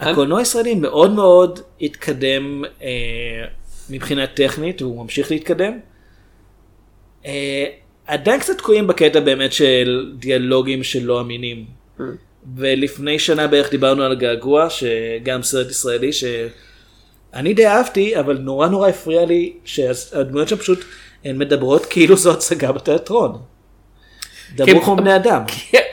הקולנוע הישראלי מאוד מאוד התקדם אה, מבחינה טכנית, והוא ממשיך להתקדם. אה, עדיין קצת תקועים בקטע באמת של דיאלוגים שלא אמינים. ולפני שנה בערך דיברנו על געגוע, שגם סרט ישראלי שאני די אהבתי, אבל נורא נורא הפריע לי שהדמויות שם פשוט הן מדברות כאילו זו הצגה בתיאטרון. דברו כן, כמו בני אדם.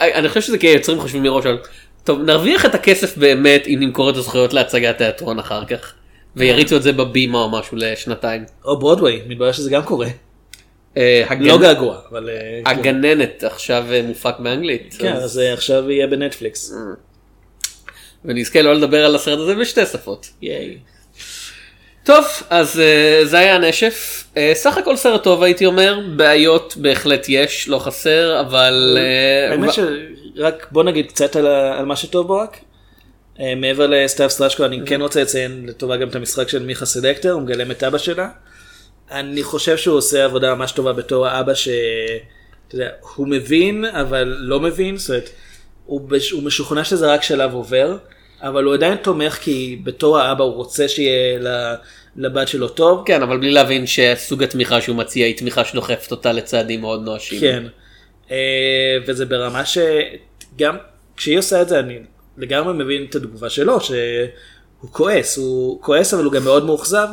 אני חושב שזה כי היוצרים חושבים מראש על טוב נרוויח את הכסף באמת אם נמכור את הזכויות להצגת תיאטרון אחר כך ויריצו את זה בבימה או משהו לשנתיים. או ברודוויי, מתברר שזה גם קורה. אה, לא געגוע, אבל... אה, כן. הגננת עכשיו אה, מופק באנגלית כן, אז- עכשיו יהיה בנטפליקס. ונזכה לא לדבר על הסרט הזה בשתי שפות. ייי. טוב אז אה, זה היה הנשף אה, סך הכל סרט טוב הייתי אומר בעיות בהחלט יש לא חסר אבל אה, האמת שרק בוא נגיד קצת על על מה שטוב בו רק. אה, מעבר לסתיו סטרשקו אני כן רוצה לציין לטובה גם את המשחק של מיכה סלקטר, הוא מגלם את אבא שלה. אני חושב שהוא עושה עבודה ממש טובה בתור האבא ש... אתה יודע, הוא מבין אבל לא מבין, זאת אומרת, הוא, בש... הוא משוכנע שזה רק שלב עובר, אבל הוא עדיין תומך כי בתור האבא הוא רוצה שיהיה. לבת שלו טוב. כן אבל בלי להבין שסוג התמיכה שהוא מציע היא תמיכה שדוחפת אותה לצעדים מאוד נואשים. כן. אה, וזה ברמה שגם כשהיא עושה את זה אני לגמרי מבין את התגובה שלו הוא כועס, הוא כועס אבל הוא גם מאוד מאוכזב,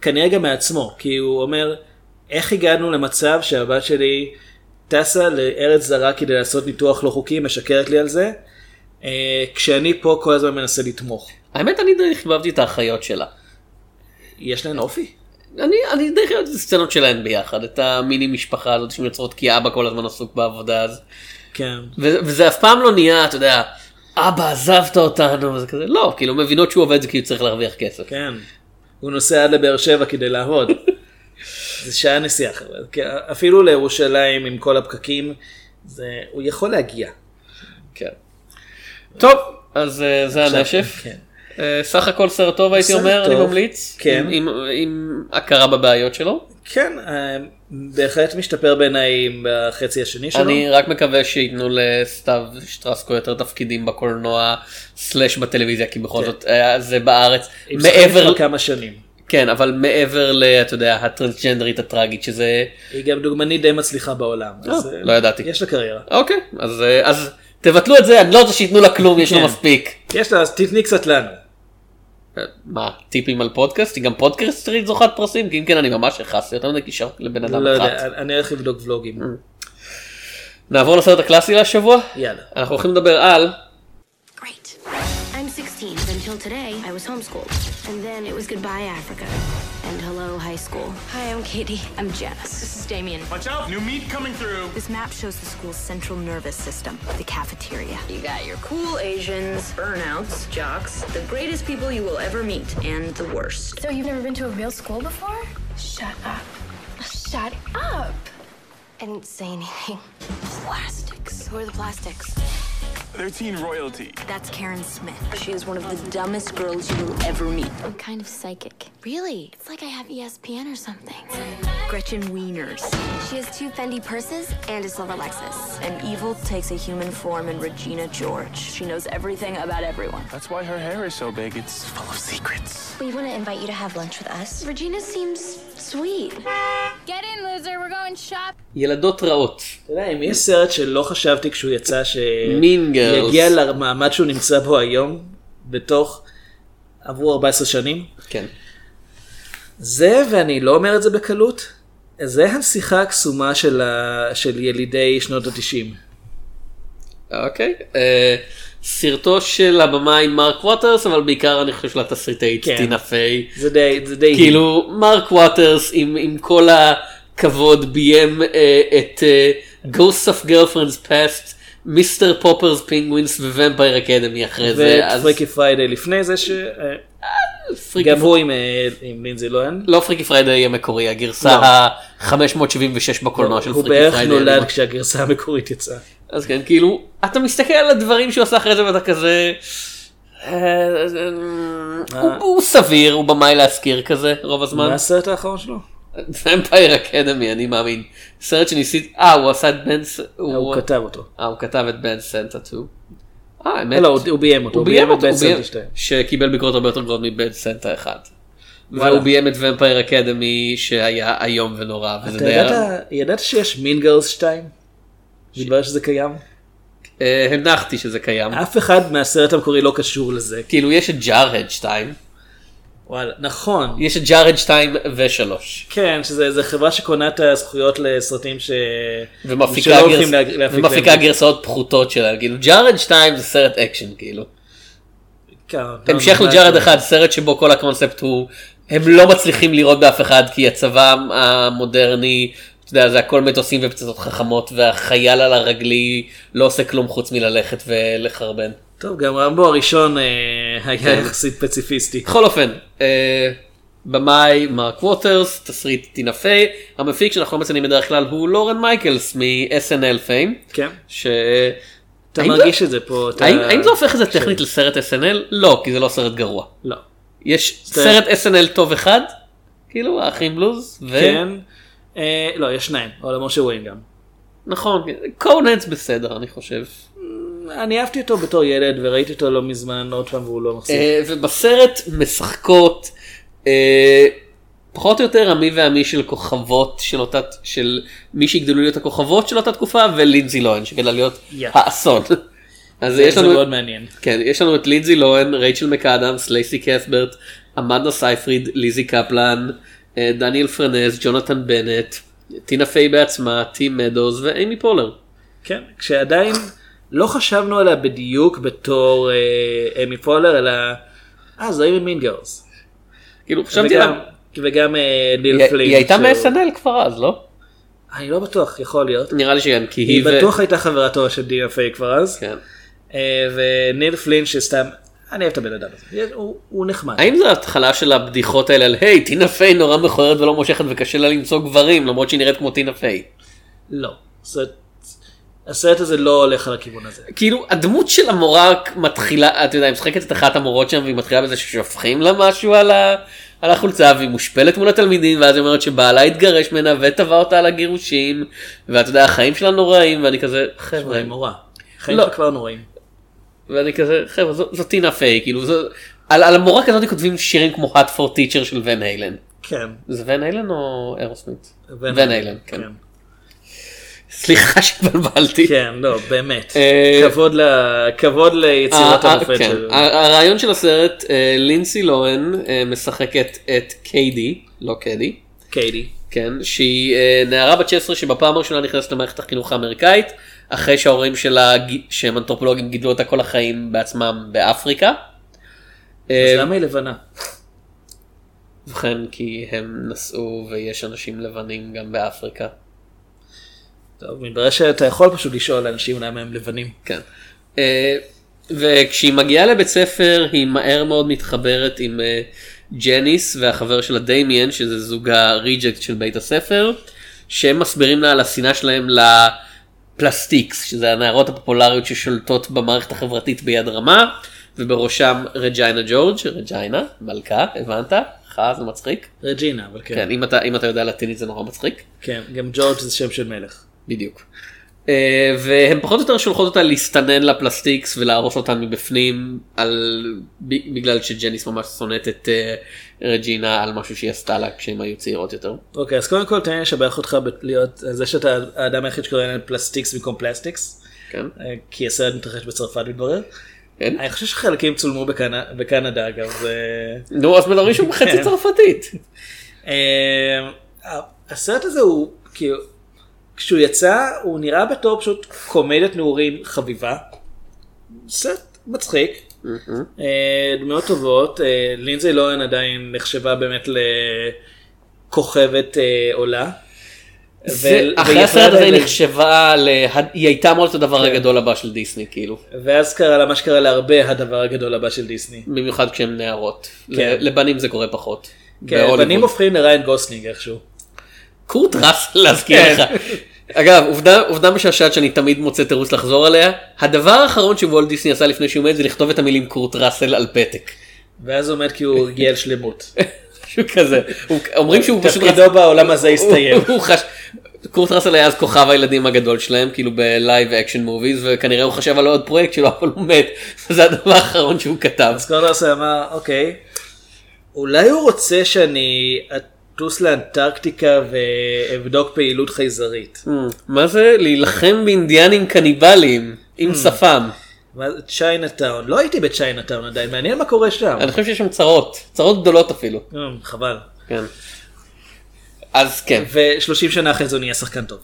כנראה גם מעצמו, כי הוא אומר, איך הגענו למצב שהבת שלי טסה לארץ זרה כדי לעשות ניתוח לא חוקי, משקרת לי על זה, כשאני פה כל הזמן מנסה לתמוך. האמת אני די חיבבתי את האחיות שלה. יש להן אופי. אני, אני די חיבבתי את הסצנות שלהן ביחד, את המיני משפחה הזאת שהן יוצרות כי אבא כל הזמן עסוק בעבודה אז. כן. ו- וזה אף פעם לא נהיה, אתה יודע, אבא עזבת אותנו, וזה כזה, לא, כאילו מבינות שהוא עובד זה כי הוא צריך להרוויח כסף. כן. הוא נוסע עד לבאר שבע כדי לעבוד. זה שעה נסיעה. כי אפילו לירושלים עם כל הפקקים, זה... הוא יכול להגיע. טוב, אז אה, זה הנשף. כן. אה, סך הכל סרט טוב הייתי אומר, אני ממליץ. כן. עם, עם, עם הכרה בבעיות שלו. כן, אה, בהחלט משתפר בעיניי בחצי השני שלו. אני רק מקווה שייתנו לסתיו שטרסקו יותר תפקידים בקולנוע סלאש בטלוויזיה כי בכל כן. זאת זה בארץ משחקת מעבר כמה שנים. כן אבל מעבר ל... אתה יודע הטרנסג'נדרית הטראגית שזה היא גם דוגמנית די מצליחה בעולם. לא ידעתי. יש לה קריירה. אוקיי אז אז תבטלו את זה אני לא רוצה שייתנו לה כלום יש לה כן. מספיק. יש לה, אז תתני קצת לנו. אה, מה טיפים על פודקאסט היא גם פודקאסטרית זוכת פרסים כי אם כן אני ממש הכעסתי יותר מדי קישר לבן אדם לא אחד. יודע, אני הולך לבדוק ולוגים. נעבור לסרט הקלאסי להשבוע יאללה. אנחנו הולכים לדבר על Great. I'm 16. Until today, I was homeschooled. And then it was goodbye, Africa. And hello, high school. Hi, I'm Katie. I'm Janice. This is Damien. Watch out, new meat coming through. This map shows the school's central nervous system, the cafeteria. You got your cool Asians, burnouts, jocks, the greatest people you will ever meet, and the worst. So you've never been to a real school before? Shut up. Shut up. I didn't say anything. Plastics. Who are the plastics? They're teen royalty. That's Karen Smith. She is one of the dumbest girls you will ever meet. I'm kind of psychic. Really? It's like I have ESPN or something. Gretchen Wieners. She has two Fendi purses and a silver Lexus. And evil takes a human form in Regina George. She knows everything about everyone. That's why her hair is so big. It's full of secrets. We want to invite you to have lunch with us. Regina seems sweet. Get in, loser. We're going shop. ילדות רעות. אתה יודע, אם יש סרט שלא חשבתי כשהוא יצא Mean Girls. שיגיע למעמד שהוא נמצא בו היום, בתוך, עברו 14 שנים, כן. זה, ואני לא אומר את זה בקלות, זה הנסיכה הקסומה של, ה... של ילידי שנות התשעים. אוקיי. אה, סרטו של הבמאי מרק ווטרס אבל בעיקר אני חושב של התסריטאית כן. טינה פיי. זה די, זה די... כאילו מרק ווטרס עם, עם כל הכבוד ביים אה, את אה, Ghosts of Girlfriends Past, Mr. Popper's Penguins ו Vampire Academy אחרי זה. אז- ו Freaky Friday לפני זה, שגם Freaky הוא עם, אה, לינזי לוהן. לא Freaky Friday המקורי הגרסה לא. ה-576 בקולנוע של הוא Freaky בערך Friday. נולד כשהגרסה המקורית יצאה. אז כן כאילו אתה מסתכל על הדברים שהוא עשה אחרי זה ואתה כזה. אה, אה, הוא- הוא סביר הוא במאי להזכיר כזה רוב הזמן. מה הסרט האחרון שלו? Vampire Academy אני מאמין. סרט שניסית אה הוא עשה את Bad הוא כתב אותו. אה הוא כתב את Bad Santa 2. אה האמת. לא, הוא- ביים אותו. הוא ביים את. Bad Santa 2. שקיבל ביקורות הרבה יותר גרועות מ Bad Santa 1. וואלה. והוא ביים את Vampire Academy שהיה איום ונורא אתה ידעת שיש Mean Girls 2? מתברר שזה קיים? אה, הנחתי שזה קיים. אף אחד מהסרט המקורי לא קשור לזה. כאילו יש את Jarhead 2. וואלה, נכון. יש את Jarhead 2 ו-3. כן, שזה זה חברה שקונה את הזכויות לסרטים ש... ומפיקה, גרס... גרסאות פחותות שלהם. כאילו Jarhead 2 זה סרט אקשן כאילו. כן, המשך ממש ל Jarhead לא. 1 סרט שבו כל הקונספט הוא הם לא מצליחים לירות באף אחד כי הצבא המודרני אתה יודע, זה הכל מטוסים ופצצות חכמות והחייל הרגלי לא עושה כלום חוץ מללכת ולחרבן. טוב, גם רמבו הראשון אה, היה כן. יחסית פציפיסטי. בכל אופן, אה, במאי מרק ווטרס, תסריט טינה פיי, המפיק שאנחנו לא מציינים בדרך כלל הוא לורן מייקלס מ-SNL fame. כן. ש... אתה מרגיש זה- את זה פה. אתה- האם, האם זה הופך את זה טכנית לסרט SNL? לא, כי זה לא סרט גרוע. לא. יש סרט SNL טוב אחד, כאילו האחים בלוז, ו... כן. אה, לא, יש שניים. עולמו של וויין גם. נכון, Coneheads בסדר אני חושב. אני אהבתי אותו בתור ילד וראיתי אותו לא מזמן עוד פעם והוא לא מחזיק. אה, ובסרט משחקות אה, פחות או יותר עמי ועמי של כוכבות של אותה, של מי שהגדלו להיות הכוכבות של אותה תקופה ולינזי לוהן שגדלה להיות יא. האסון. אז יש לנו, מאוד מעניין. כן, יש לנו את לינזי לוהן, רייצ'ל מקאדמס, לייסי קסברט, אמנדה סייפריד, ליזי קפלן, אה, דניאל פרנז, ג'ונתן בנט, טינה פיי בעצמה, טים מדוז ואימי פולר. כן, כשעדיין לא חשבנו עליה בדיוק בתור אה, אמי פולר, אלא, אה, זו אימי מין גרס. כאילו חשבתי וגם, עליו, וגם אה, ליל היא פלין. היא הייתה מ-SNL כבר אז, לא? אני לא בטוח, יכול להיות. נראה לי שכן, כי היא היא ו... בטוח הייתה חברה טובה של דינה פיי כבר אז. כן. אה, וניל פלין שסתם, אני אוהב את הבן אדם הזה, הוא- הוא נחמד. האם זו התחלה של הבדיחות האלה על היי טינה פיי נורא מכוערת ולא מושכת וקשה לה למצוא גברים למרות שהיא נראית כמו טינה פיי. לא. זאת- הסרט הזה לא הולך על הכיוון הזה. כאילו הדמות של המורה מתחילה אתה יודע היא משחקת את אחת המורות שם והיא מתחילה בזה ששופכים לה משהו על, ה, על החולצה והיא מושפלת מול התלמידים ואז היא אומרת שבעלה התגרש ממנה ותבע אותה על הגירושים ואתה יודע החיים שלה נוראים ואני כזה חבר'ה מורה. חיים לא. כבר נוראים. ואני כזה חבר'ה זו, זו טינה פיי כאילו זו, על, על המורה כזאת כותבים שירים כמו hot for teacher של ון איילן. כן. זה ון איילן או אירוסמית? ון ון איילן כן. סליחה שהתבלבלתי. כן, לא, באמת. אה, כבוד ל- כבוד ליצירת ה- ה- המופת כן. שלו. הרעיון של הסרט אה, לינסי לוהן אה, משחקת את קיידי לא קדי קיידי. כן שהיא אה, נערה בת 16 שבפעם הראשונה נכנסת למערכת החינוך האמריקאית אחרי שההורים שלה שהם אנתרופולוגים גידלו אותה כל החיים בעצמם באפריקה. אה, אז למה היא לבנה? ובכן כי הם נסעו ויש אנשים לבנים גם באפריקה. טוב, מתברר שאתה יכול פשוט לשאול אנשים למה הם לבנים. כן. אה, וכשהיא מגיעה לבית ספר היא מהר מאוד מתחברת עם אה, ג'ניס והחבר שלה דמיאן שזה זוג הריג'קט של בית הספר שהם מסבירים לה על השנאה שלהם לפלסטיקס שזה הנערות הפופולריות ששולטות במערכת החברתית ביד רמה ובראשם רג'יינה ג'ורג' רג'יינה מלכה הבנת? לך זה מצחיק? רג'ינה, אבל כן. כן אם אתה אם אתה יודע לטינית זה נורא מצחיק. כן, גם ג'ורג' זה שם של מלך. בדיוק. אה, והם פחות או יותר שולחות אותה להסתנן ל Plastics ולהרוס אותן מבפנים על בגלל שג'ניס ממש שונאת את אה, רג'ינה על משהו שהיא עשתה לה כשהם היו צעירות יותר. אוקיי, אז קודם כל תן לי לשבח אותך להיות זה שאתה האדם היחיד שקורא להם Plastics במקום Plastics, כן? אה, כי הסרט מתרחש בצרפת מתברר. כן? אני חושב שחלקים צולמו בקנ- בקנדה אגב. זה- נו אז מלריש הוא חצי כן. צרפתית. הסרט הזה הוא כאילו כשהוא יצא הוא נראה בתור פשוט קומדיית נעורים חביבה. סרט מצחיק. אה, דמויות טובות אה, לינזי לוהן עדיין נחשבה באמת לכוכבת אה, עולה. אחרי הסרט הזה היא נחשבה, היא הייתה אמורה להיות הדבר כן. הגדול הבא של דיסני כאילו. ואז קרה לה מה שקרה להרבה הדבר הגדול הבא של דיסני. במיוחד כשהם נערות. כן. לבנים זה קורה פחות. כן. בנים הופכים לריין גוסלינג איכשהו. קורט ראסל להזכיר כן. לך. אגב עובדה עובדה משעשעת שאני תמיד מוצא תירוץ לחזור עליה הדבר האחרון שוולט דיסני עשה לפני שהוא מת זה לכתוב את המילים קורט ראסל על פתק. ואז הוא מת כי הוא הגיע לשלמות. משהו כזה. הוא- אומרים שהוא פשוט תפקידו בעולם הזה הסתיים. הוא- הוא חש... קורט ראסל היה אז כוכב הילדים הגדול שלהם כאילו ב live action movies וכנראה הוא חשב על עוד פרויקט שלו אבל הוא מת. זה הדבר האחרון שהוא כתב. אז קורט ראסל אמר, אוקיי, אולי הוא רוצה שאני אטוס לאנטרקטיקה ואבדוק פעילות חייזרית. Hmm, מה זה להילחם באינדיאנים קניבלים עם שפם. מה זה צ'יינאטאון? לא הייתי בצ'יינאטאון עדיין, מעניין מה קורה שם. אני חושב שיש שם צרות צרות גדולות אפילו. אה, חבל. כן. אז כן. ו-30 שנה אחרי זה הוא נהיה שחקן טוב.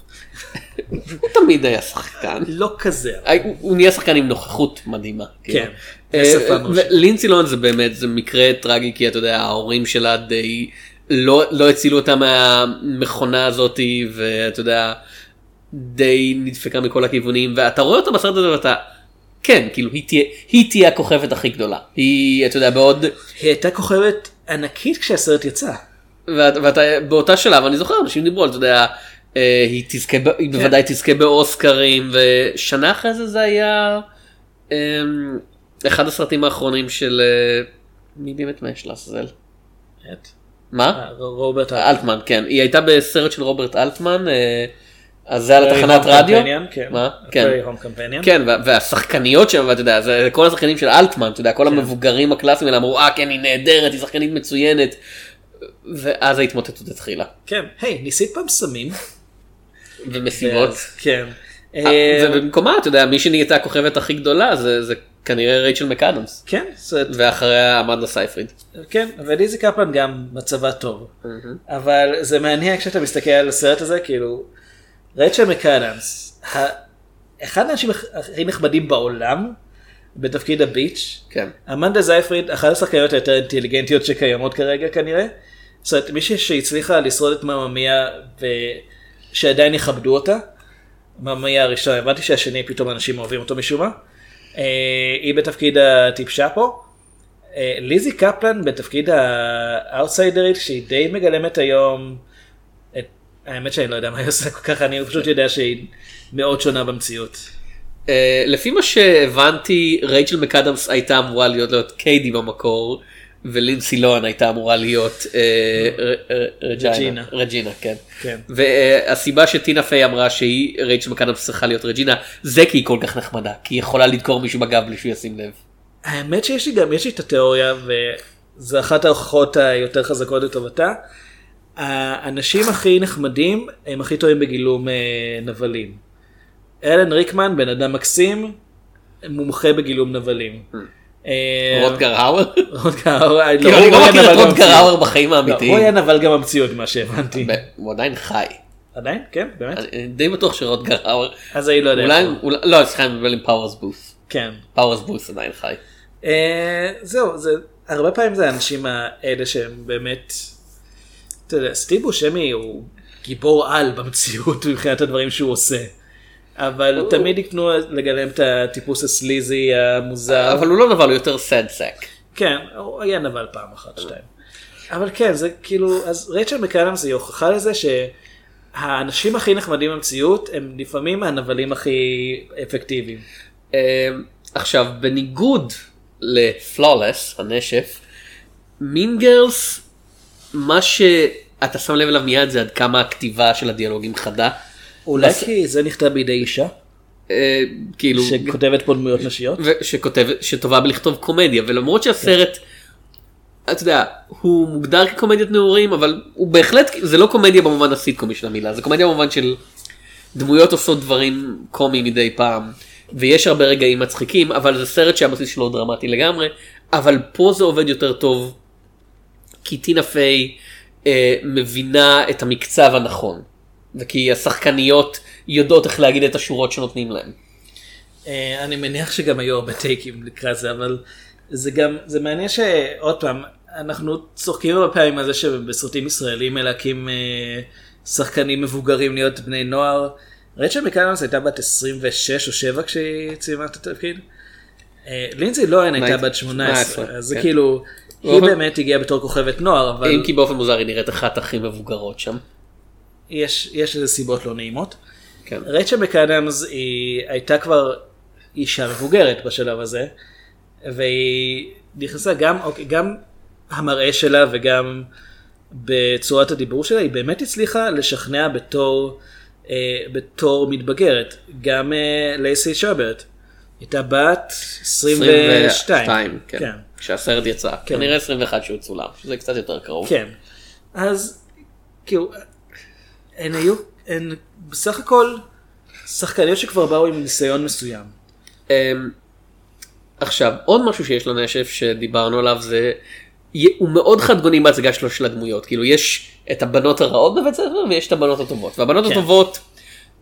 הוא תמיד היה שחקן. לא כזה. הוא- הוא נהיה שחקן עם נוכחות מדהימה. כאילו. כן, אה. ולינצי לון זה באמת זה מקרה טרגי כי אתה יודע ההורים שלה די לא לא הצילו אותה מהמכונה הזאתי ואתה יודע די נדפקה מכל הכיוונים ואתה רואה אותה בסרט הזה ואתה כן כאילו היא תהיה היא תהיה הכוכבת הכי גדולה היא אתה יודע בעוד היא הייתה כוכבת ענקית כשהסרט יצא. ואת- ואתה באותה שלב אני זוכר אנשים דיברו על אתה יודע אה, היא תזכה היא בוודאי תזכה באוסקרים ושנה אחרי זה זה היה אה, אחד הסרטים האחרונים של אה, מי באמת מה יש לעזאזל את? מה אה, רוברט אלטמן כן היא הייתה בסרט של רוברט אלטמן אה, אז זה על התחנת רדיו כן. מה כן. כן וה- והשחקניות שם ואתה יודע זה כל השחקנים של אלטמן אתה יודע כל המבוגרים הקלאסיים האלה אמרו אה כן היא נהדרת היא שחקנית מצוינת ואז ההתמוטטות התחילה כן. היי, ניסית פעם סמים? ומסיבות. כן. אה, ובמקומה אתה יודע מי שנהייתה הכוכבת הכי גדולה זה כנראה רייצ'ל מקאדמס כן, ואחריה אמנדה סייפריד. כן, וליזי קפלן גם מצבה טוב. אבל זה מעניין כשאתה מסתכל על הסרט הזה, כאילו, רייצ'ל מקאדמס, אחד האנשים הכ- הכי נחמדים בעולם, בתפקיד הביץ', כן. אמנדה זייפריד, אחת השחקניות היותר אינטליגנטיות שקיימות כרגע כנראה. זאת אומרת, מישהי שהצליחה לשרוד את מממיה ושעדיין יכבדו אותה. מממיה הראשון, הבנתי שהשני פתאום אנשים אוהבים אותו משום מה. אה, היא בתפקיד הטיפשה פה. אה, ליזי קפלן בתפקיד האאוטסיידרית שהיא די מגלמת היום. את... האמת שאני לא יודע מה היא עושה כל כך, אני פשוט יודע שהיא מאוד שונה במציאות. Uh, לפי מה שהבנתי רייצ'ל מקאדמס הייתה אמורה להיות קיידי במקור ולינסי לוהן הייתה אמורה להיות אה, רג'ינה רג'ינה. כן כן. והסיבה שטינה פיי אמרה שהיא רייצ'ל מקאדמס צריכה להיות רג'ינה זה כי היא כל כך נחמדה כי היא יכולה לדקור מישהו בגב בלי שהוא ישים לב. האמת שיש לי גם, יש לי את התיאוריה, וזו אחת ההוכחות היותר חזקות לטובתה. האנשים הכי נחמדים הם הכי טובים בגילום אה, נבלים. אלן ריקמן, בן אדם מקסים, מומחה בגילום נבלים. אה, רודגר האוור? רודגר האוור, לא, כאילו אני לא מכיר את רודגר במציאות. האוור בחיים לא, האמיתיים. הוא היה נבל גם במציאות, מה שהבנתי. הוא עדיין חי. עדיין? כן, באמת? די בטוח שרודגר האוור. אז אני לא יודע. אולי, לא סליחה אני מדבר עם פאוורס בות'. כן. פאוורס בות' עדיין חי. אה, זהו, זה, הרבה פעמים זה האנשים האלה שהם באמת, אתה יודע, סטיב בושמי הוא גיבור על במציאות מבחינת הדברים שהוא עושה. אבל תמיד ייתנו לגלם את הטיפוס ה sleazy המוזר. אבל הוא לא נבל הוא יותר sad sack. כן, הוא היה נבל פעם אחת, שתיים. אבל כן, זה כאילו, אז רייצ'ל מקאדמס היא הוכחה לזה שהאנשים הכי נחמדים במציאות הם לפעמים הנבלים הכי אפקטיביים. אה, עכשיו בניגוד לפלולס הנשף Mean Girls מה שאתה שם לב אליו מיד זה עד כמה הכתיבה של הדיאלוגים חדה. אולי בס- כי זה נכתב בידי אישה, אה, כאילו שכותבת פה דמויות נשיות. שכותבת שטובה בלכתוב קומדיה ולמרות שהסרט. אתה יודע הוא מוגדר כקומדיית נעורים אבל הוא בהחלט זה לא קומדיה במובן הסיטקומי של המילה זה קומדיה במובן של דמויות עושות דברים קומיים מדי פעם ויש הרבה רגעים מצחיקים אבל זה סרט שהבסיס שלו דרמטי לגמרי אבל פה זה עובד יותר טוב כי טינה פיי אה, מבינה את המקצב הנכון וכי השחקניות יודעות איך להגיד את השורות שנותנים להם. אה, אני מניח שגם היו הרבה טייקים לקראת זה, אבל זה גם, זה מעניין שעוד פעם, אנחנו צוחקים הרבה פעמים על זה שבסרטים ישראלים מלהקים אה, שחקנים מבוגרים להיות בני נוער. רצ'ל מקלנס הייתה בת 26 או 7 כשהיא ציימה את התפקיד. אה, לינזי לוהן הייתה בת 18, אז זה כן. כאילו, היא אבל- באמת הגיעה בתור כוכבת נוער, אבל אם כי באופן מוזר היא נראית אחת הכי מבוגרות שם. יש, יש לזה סיבות לא נעימות. כן. רייצ'ל מקאדמס היא הייתה כבר אישה מבוגרת בשלב הזה, והיא נכנסה גם, אוקיי, גם המראה שלה וגם בצורת הדיבור שלה, היא באמת הצליחה לשכנע בתור, אה, בתור מתבגרת. גם אה, לייסי שרברט, הייתה בת 22. 22, כן. כן. כשהסרט יצא. כן. כנראה 21 שהוא צולם, שזה קצת יותר קרוב. כן. אז כאילו, הן היו, הן בסך הכל שחקניות שכבר באו עם ניסיון מסוים. אמ, עכשיו, עוד משהו שיש לנשף שדיברנו עליו זה, הוא מאוד חדגוני בהצגה שלו של הדמויות. כאילו, יש את הבנות הרעות בבית הספר ויש את הבנות הטובות. והבנות כן. הטובות,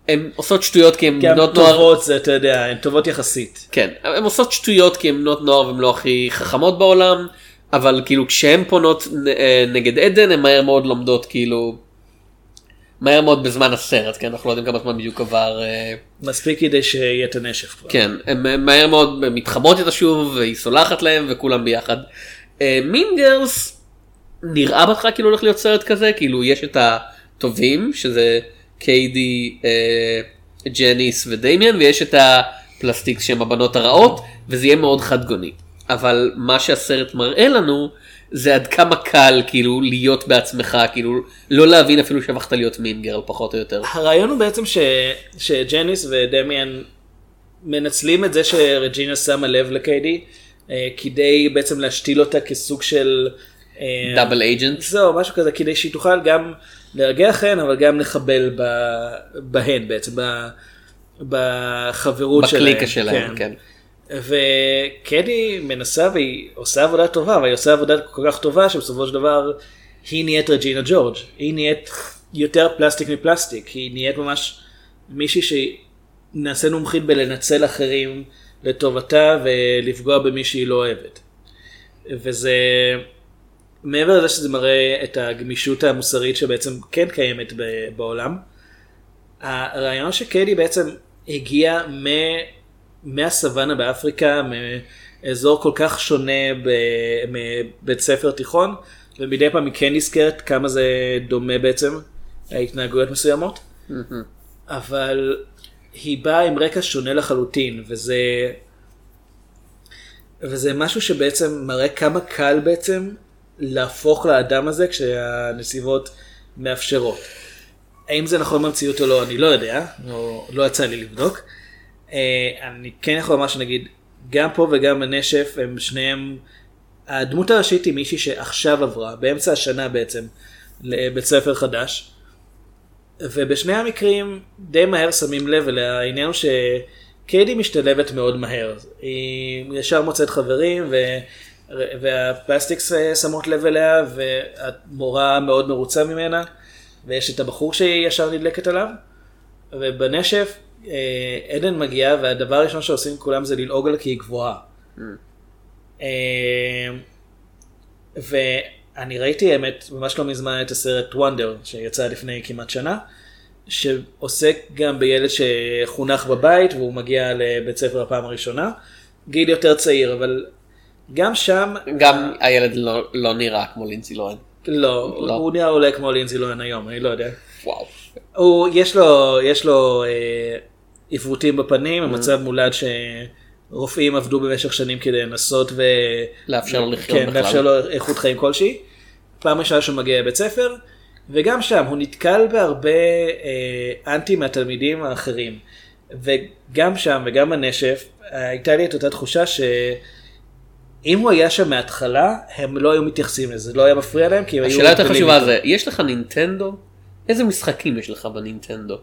הן עושות שטויות כי הן בנות נוער. טובות זה, אתה יודע, הן טובות יחסית. כן, הן עושות שטויות כי הן בנות נוער והן לא הכי חכמות בעולם, אבל כאילו כשהן פונות אה, נגד עדן הן מהר מאוד לומדות כאילו, מהר מאוד בזמן הסרט, כן, אנחנו לא יודעים כמה זמן בדיוק עבר, אה, מספיק כדי שיהיה את הנשף כבר. כן, הן מהר מאוד מתחברות איתה שוב והיא סולחת להם וכולם ביחד. מין גרס נראה בהתחלה כאילו הולך להיות סרט כזה, כאילו יש את הטובים שזה קיידי, אה, ג'ניס ודמיאן ויש את הפלסטיק שהם הבנות הרעות וזה יהיה מאוד חד גוני. אבל מה שהסרט מראה לנו זה עד כמה קל כאילו להיות בעצמך כאילו לא להבין אפילו שהפכת להיות מין גרל פחות או יותר. הרעיון הוא בעצם ש... שג'ניס ודמיאן מנצלים את זה שרג'ינה שמה לב לקיידי, אה, כדי בעצם להשתיל אותה כסוג של... אה, דאבל אייג'נט. זהו, משהו כזה, כדי שהיא תוכל גם להרגיע אחריהן, אבל גם לחבל ב... בהן בעצם, ב... בחברות שלהם. בקליקה שלהם, כן. וקדי מנסה והיא עושה עבודה טובה, אבל היא עושה עבודה כל כך טובה שבסופו של דבר היא נהיית רג'ינה ג'ורג'. היא נהיית יותר פלסטיק מפלסטיק, היא נהיית ממש מישהי שנעשה מומחית בלנצל אחרים לטובתה ולפגוע במי שהיא לא אוהבת. וזה מעבר לזה שזה מראה את הגמישות המוסרית שבעצם כן קיימת בעולם. הרעיון שקדי בעצם הגיע מ... מהסוואנה באפריקה, מאזור כל כך שונה ב- מבית ספר תיכון, ומדי פעם היא כן נזכרת כמה זה דומה בעצם להתנהגויות מסוימות, אבל היא באה עם רקע שונה לחלוטין, וזה, וזה משהו שבעצם מראה כמה קל בעצם להפוך לאדם הזה כשהנסיבות מאפשרות. האם זה נכון במציאות או לא, אני לא יודע, לא, לא יצא לי לבדוק. אה, אני כן יכול לומר שנגיד, גם פה וגם בנשף הם שניהם, הדמות הראשית היא מישהי שעכשיו עברה, באמצע השנה בעצם, לבית ספר חדש. ובשני המקרים די מהר שמים לב אליה, העניין הוא שקיידי משתלבת מאוד מהר. היא ישר מוצאת חברים ו... והפלסטיקס אה, שמות לב אליה והמורה מאוד מרוצה ממנה ויש את הבחור שהיא ישר נדלקת עליו ובנשף עדן מגיעה והדבר הראשון שעושים כולם זה ללעוג עליה כי היא גבוהה. אה, ואני ראיתי האמת ממש לא מזמן את הסרט וונדר שיצא לפני כמעט שנה שעוסק גם בילד שחונך בבית והוא מגיע לבית ספר הפעם הראשונה. גיל יותר צעיר אבל גם שם גם הילד לא, לא נראה כמו לינזי לוהן. לא, לא. הוא נראה אולי כמו לינזי לוהן היום אני לא יודע. וואו. הוא יש לו יש לו אה, עיוותים. בפנים המצב מולד שרופאים עבדו במשך שנים כדי לנסות ו... לאפשר לו לחיות כן, בכלל. לאפשר לו איכות חיים כלשהי. פעם ראשונה שהוא מגיע לבית ספר וגם שם הוא נתקל בהרבה אה, אנטי מהתלמידים האחרים. וגם שם וגם בנשף הייתה לי את אותה תחושה שאם הוא היה שם מההתחלה הם לא היו מתייחסים לזה לא היה מפריע להם כי הם היו השאלה יותר חשובה. זה, יש לך נינטנדו? איזה משחקים יש לך בנינטנדו?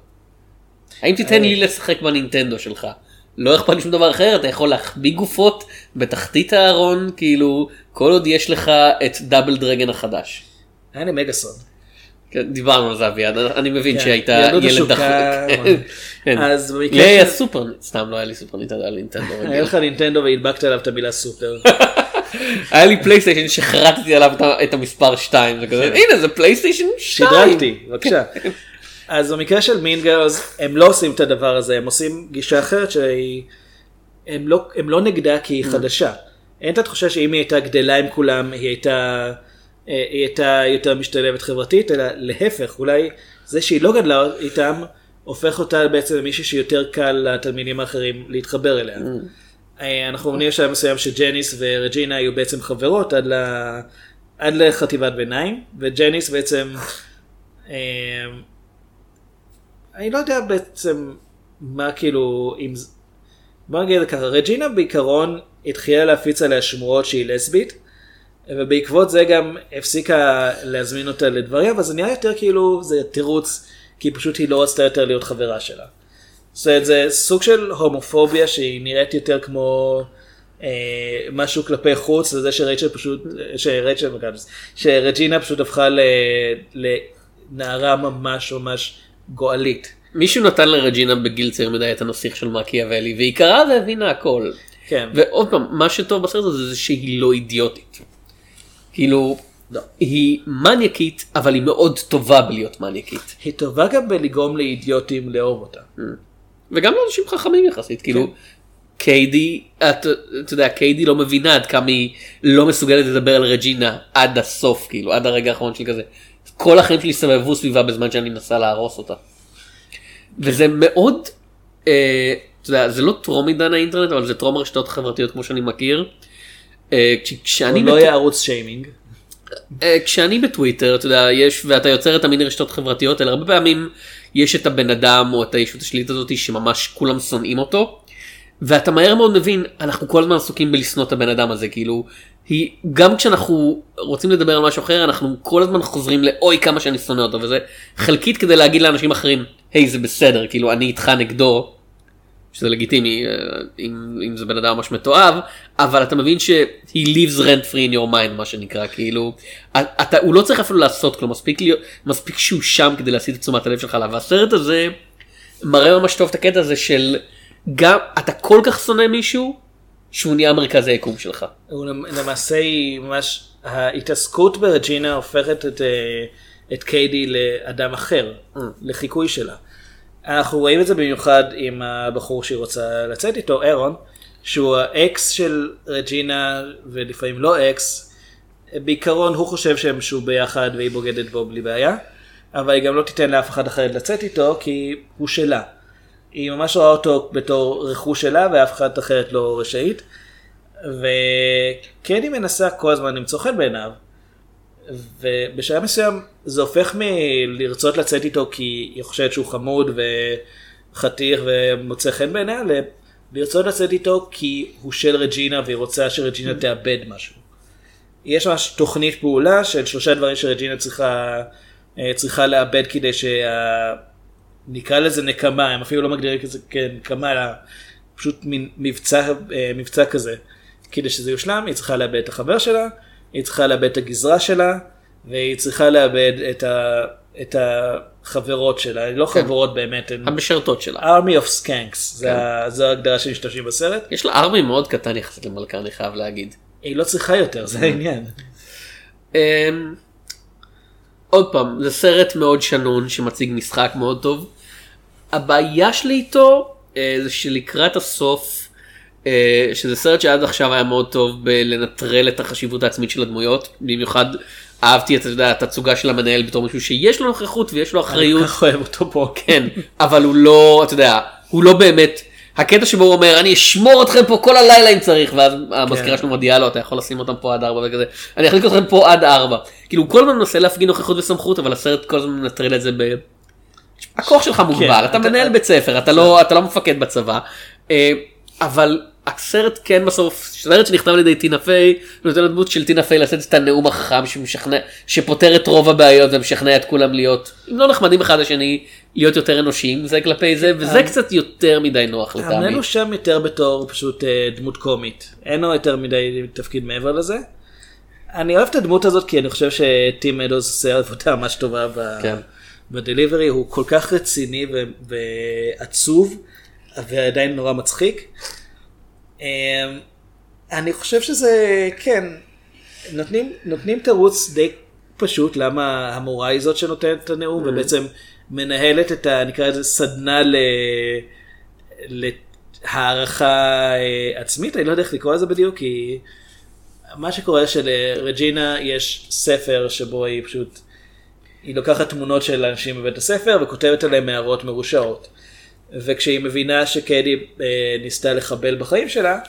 האם תיתן לי לשחק בנינטנדו שלך? לא אכפת לי שום דבר אחר, אתה יכול להחביא גופות בתחתית הארון, כאילו, כל עוד יש לך את דאבל דרגן החדש. היה לי מגאסון. כן, דיברנו על זה אביעד, אני מבין כן, שהיית ילדות ילד דחוק. כן. אז במקרה לי היה סופר, סתם לא היה לי סופר נינטנדו, היה לי נינטנדו. היה לך נינטנדו והדבקת עליו את המילה סופר. היה לי פלייסטיישן שחרטתי עליו את המספר 2, זה כזה, הנה זה פלייסטיישן 2. שדרגתי, בבקשה. אז במקרה של Mean Girls הם לא עושים את הדבר הזה, הם עושים גישה אחרת שהיא, הם לא, הם לא נגדה כי היא חדשה. אין את התחושה שאם היא הייתה גדלה עם כולם היא הייתה, אה, היא הייתה יותר משתלבת חברתית, אלא להפך, אולי זה שהיא לא גדלה איתם הופך אותה בעצם למישהי שיותר קל לתלמידים האחרים להתחבר אליה. אה, אנחנו אומרים בשלב מסוים שג'ניס ורג'ינה היו בעצם חברות עד, ל... עד לחטיבת ביניים, וג'ניס בעצם, אה, אני לא יודע בעצם מה כאילו, אם, בוא נגיד ככה, רג'ינה בעיקרון התחילה להפיץ עליה שמועות שהיא לסבית, ובעקבות זה גם הפסיקה להזמין אותה לדברים, אבל זה נראה יותר כאילו זה תירוץ, כי פשוט היא לא רצתה יותר להיות חברה שלה. זאת אומרת, זה סוג של הומופוביה שהיא נראית יותר כמו אה, משהו כלפי חוץ, לזה שרייצ'ל פשוט, שרייצ'ל, שרג'ינה פשוט הפכה ל, לנערה ממש ממש גועלית. מישהו נתן לרג'ינה בגיל צעיר מדי את הנסיך של מקיאוולי והיא קראה והבינה הכל. כן. ועוד פעם, מה שטוב בסרט הזה זה שהיא לא אידיוטית. כאילו, לא. היא מניאקית, אבל היא מאוד טובה בלהיות מניאקית. היא טובה גם בלגרום לאידיוטים לאהוב אותה. וגם לאנשים חכמים יחסית, כאילו, כן. קיידי, אתה יודע, קיידי לא מבינה עד כמה היא לא מסוגלת לדבר על רג'ינה עד הסוף, כאילו, עד הרגע האחרון שלי כזה. כל החיים שלי סבבו סביבה בזמן שאני מנסה להרוס אותה. וזה מאוד, אה, אתה יודע, זה לא טרום עידן האינטרנט, אבל זה טרום הרשתות החברתיות כמו שאני מכיר. אה, כש- כשאני הוא לא בט- היה ערוץ שיימינג. אה, כשאני בטוויטר, אתה יודע, יש, ואתה יוצר את המיני רשתות חברתיות האלה, הרבה פעמים יש את הבן אדם או את הישות השלילית הזאת שממש כולם שונאים אותו, ואתה מהר מאוד מבין, אנחנו כל הזמן עסוקים בלשנוא את הבן אדם הזה, כאילו, היא, גם כשאנחנו רוצים לדבר על משהו אחר, אנחנו כל הזמן חוזרים לאוי כמה שאני שונא אותו, וזה חלקית כדי להגיד לאנשים אחרים, היי זה בסדר, כאילו אני איתך נגדו, שזה לגיטימי אה, אם, אם זה בן אדם ממש מתועב, אבל אתה מבין ש- he lives rent free in your mind מה שנקרא, כאילו, אתה, הוא לא צריך אפילו לעשות כלום, מספיק, להיות, מספיק שהוא שם כדי להסיט את תשומת הלב שלך עליו, והסרט הזה מראה ממש טוב את הקטע הזה של גם אתה כל כך שונא מישהו שהוא נהיה מרכז היקום שלך. למעשה היא ממש, ההתעסקות ברג'ינה הופכת את, אה, את קיידי לאדם אחר, לחיקוי שלה. אנחנו רואים את זה במיוחד עם הבחור שהיא רוצה לצאת איתו, אירון, שהוא האקס של רג'ינה ולפעמים לא אקס. בעיקרון הוא חושב שהם שוב ביחד והיא בוגדת בו בלי בעיה, אבל היא גם לא תיתן לאף אחד אחר לצאת איתו כי הוא שלה. היא ממש רואה אותו בתור רכוש שלה ואף אחד אחרת לא רשאית. וקדי מנסה כל הזמן למצוא חן בעיניו. ובשלב מסוים זה הופך מלרצות לצאת איתו כי היא חושבת שהוא חמוד וחתיך ומוצא חן בעיניה, לרצות לצאת איתו כי הוא של רג'ינה והיא רוצה שרג'ינה תאבד משהו. יש ממש תוכנית פעולה של שלושה דברים שרג'ינה צריכה, אה, צריכה לאבד כדי שה... נקרא לזה נקמה, הם אפילו לא מגדירים את זה כנקמה, אלא פשוט מין מבצע, אה, מבצע כזה. כדי שזה יושלם, היא צריכה לאבד את החבר שלה, היא צריכה לאבד את הגזרה שלה, והיא צריכה לאבד את, ה, את החברות שלה, הן לא חברות באמת, הן המשרתות שלה. army of skanks, זה ה- זו ההגדרה שמשתמשים בסרט, יש לה ארמי מאוד קטן יחסית למלכה אני חייב להגיד. היא לא צריכה יותר, זה העניין. אמ, עוד פעם זה סרט מאוד שנון שמציג משחק מאוד טוב. הבעיה שלי איתו אה, זה שלקראת הסוף אה, שזה סרט שעד עכשיו היה מאוד טוב בלנטרל את החשיבות העצמית של הדמויות במיוחד אהבתי את התצוגה של המנהל בתור מישהו שיש לו נוכחות ויש לו אחריות. אני כל כך אוהב אותו פה. כן, אבל הוא לא, אתה יודע, הוא לא באמת, הקטע שבו הוא אומר, אני אשמור אתכם פה כל הלילה אם צריך, ואז המזכירה שלו מודיעה לו, אתה יכול לשים אותם פה עד ארבע וכזה, אני אחליק אתכם פה עד ארבע. כאילו, הוא כל הזמן מנסה להפגין נוכחות וסמכות, אבל הסרט כל הזמן מנטרל את זה ב... הכוח שלך מוגבל, אתה אתה- מנהל בית ספר, אתה לא לא מפקד בצבא, אה, אבל הסרט כן בסוף, סרט שנכתב על ידי טינה פיי, נותן לדמות של טינה פיי לשאת את הנאום החכם שמשכנע, שפותר את רוב הבעיות ומשכנע את כולם להיות, אם לא נחמדים אחד לשני, להיות יותר אנושיים זה כלפי זה, וזה קצת יותר מדי נוח לטעמי. המנהל הוא שם יותר בתור פשוט אה, דמות קומית, אין לו יותר מדי תפקיד מעבר לזה. אני אוהב את הדמות הזאת כי אני חושב שטים מדוס עושה עבודה ממש טובה ב... כן. בדליברי, הוא כל כך רציני ו... ועצוב ועדיין נורא מצחיק. אמ, אני חושב שזה, כן, נותנים, נותנים תירוץ די פשוט למה המורה היא זאת שנותנת את הנאום ובעצם מנהלת את ה... נקרא לזה סדנה ל... להערכה אה, עצמית, אני לא יודע איך לקרוא לזה בדיוק, כי מה שקורה שלרג'ינה יש ספר שבו היא פשוט, היא לוקחת תמונות של אנשים בבית הספר וכותבת עליהם הערות מרושעות. וכשהיא מבינה שקדי אה, ניסתה לחבל בחיים שלה,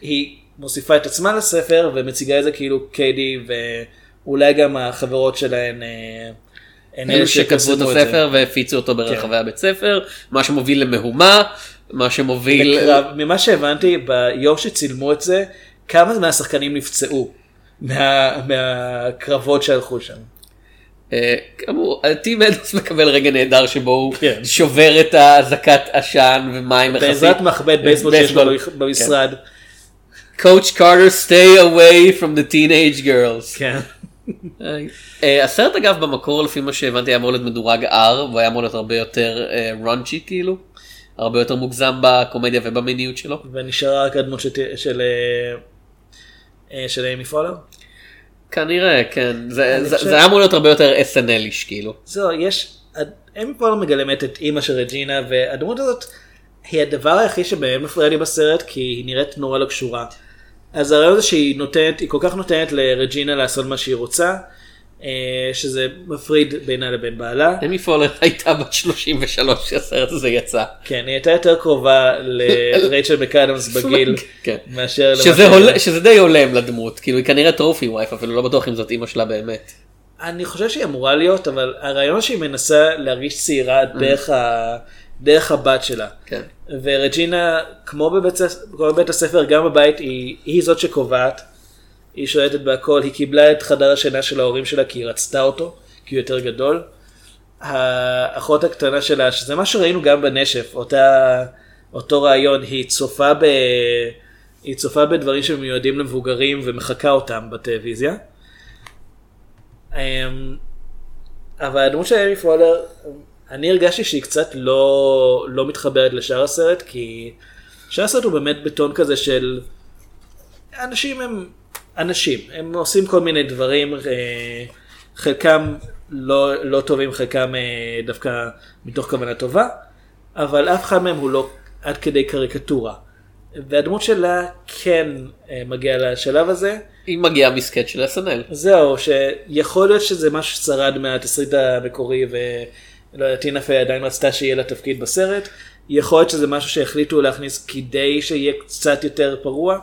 היא מוסיפה את עצמה לספר ומציגה את זה כאילו קדי ואולי גם החברות שלהן. אה, הן אלו אלה שכתבו את הספר והפיצו אותו ברחבי כן. הבית ספר, מה שמוביל למהומה, מה שמוביל... לקרב, ממה שהבנתי ביום שצילמו את זה, כמה מהשחקנים נפצעו מה, מהקרבות שהלכו שם. אה, כאמור, טים אדוס מקבל רגע נהדר שבו הוא כן. שובר את האזעקת עשן ומים יחסית. בעזרת מחבט בייסבול שיש. במשרד. Coach Carter stay away from the teenage girls. כן. אה, הסרט אגב במקור לפי מה שהבנתי היה אמור להיות מדורג R והוא היה אמור להיות הרבה יותר רונצ'י כאילו. הרבה יותר מוגזם בקומדיה ובמיניות שלו. ונשארה רק הדמות של, של, אה, אה, של אימי פולר. כנראה כן זה, זה, חושב- זה היה אמור להיות הרבה יותר SNL-איש כאילו. זהו, יש, אימי פולר מגלמת את אימא של רג'ינה, והדמות הזאת היא הדבר היחיד שבאמת מפריע לי בסרט, כי היא נראית נורא לא קשורה. אז הרעיון זה שהיא נותנת, היא כל כך נותנת לרג'ינה לעשות מה שהיא רוצה, שזה מפריד בינה לבין בעלה. אמי פולר הייתה בת 33 כשהסרט הזה יצא. כן, היא הייתה יותר קרובה לרייצ'ל מקאדמס בגיל, כן. מאשר שזה, די הולם לדמות, כאילו היא כנראה טרופי וייף, אפילו לא בטוח אם זאת אימא שלה באמת. אני חושב שהיא אמורה להיות, אבל הרעיון שהיא מנסה להרגיש צעירה דרך, ה... דרך הבת שלה. כן. ורג'ינה, כמו בבית, כמו בבית הספר, גם בבית, היא, היא זאת שקובעת. היא שולטת בהכל, היא קיבלה את חדר השינה של ההורים שלה כי היא רצתה אותו, כי הוא יותר גדול. האחות הקטנה שלה, שזה מה שראינו גם בנשף, אותה, אותו רעיון, היא צופה, ב... היא צופה בדברים שמיועדים למבוגרים ומחקה אותם בטלוויזיה. אמ, אבל הדמות של אלי פולר, אני הרגשתי שהיא קצת לא, לא מתחברת לשאר הסרט, כי שאר הסרט הוא באמת בטון כזה של אנשים הם אנשים, הם עושים כל מיני דברים, אה, חלקם לא, לא טובים, חלקם אה, דווקא מתוך כוונה טובה, אבל אף אחד מהם הוא לא עד כדי קריקטורה. והדמות שלה כן אה, מגיעה לשלב הזה. היא מגיעה מסקט של SNL. זהו, שיכול להיות שזה משהו ששרד מהתסריט המקורי ולא יודעת, טינה פיי עדיין רצתה שיהיה לה תפקיד בסרט. יכול להיות שזה משהו שהחליטו להכניס כדי שיהיה קצת יותר פרוע.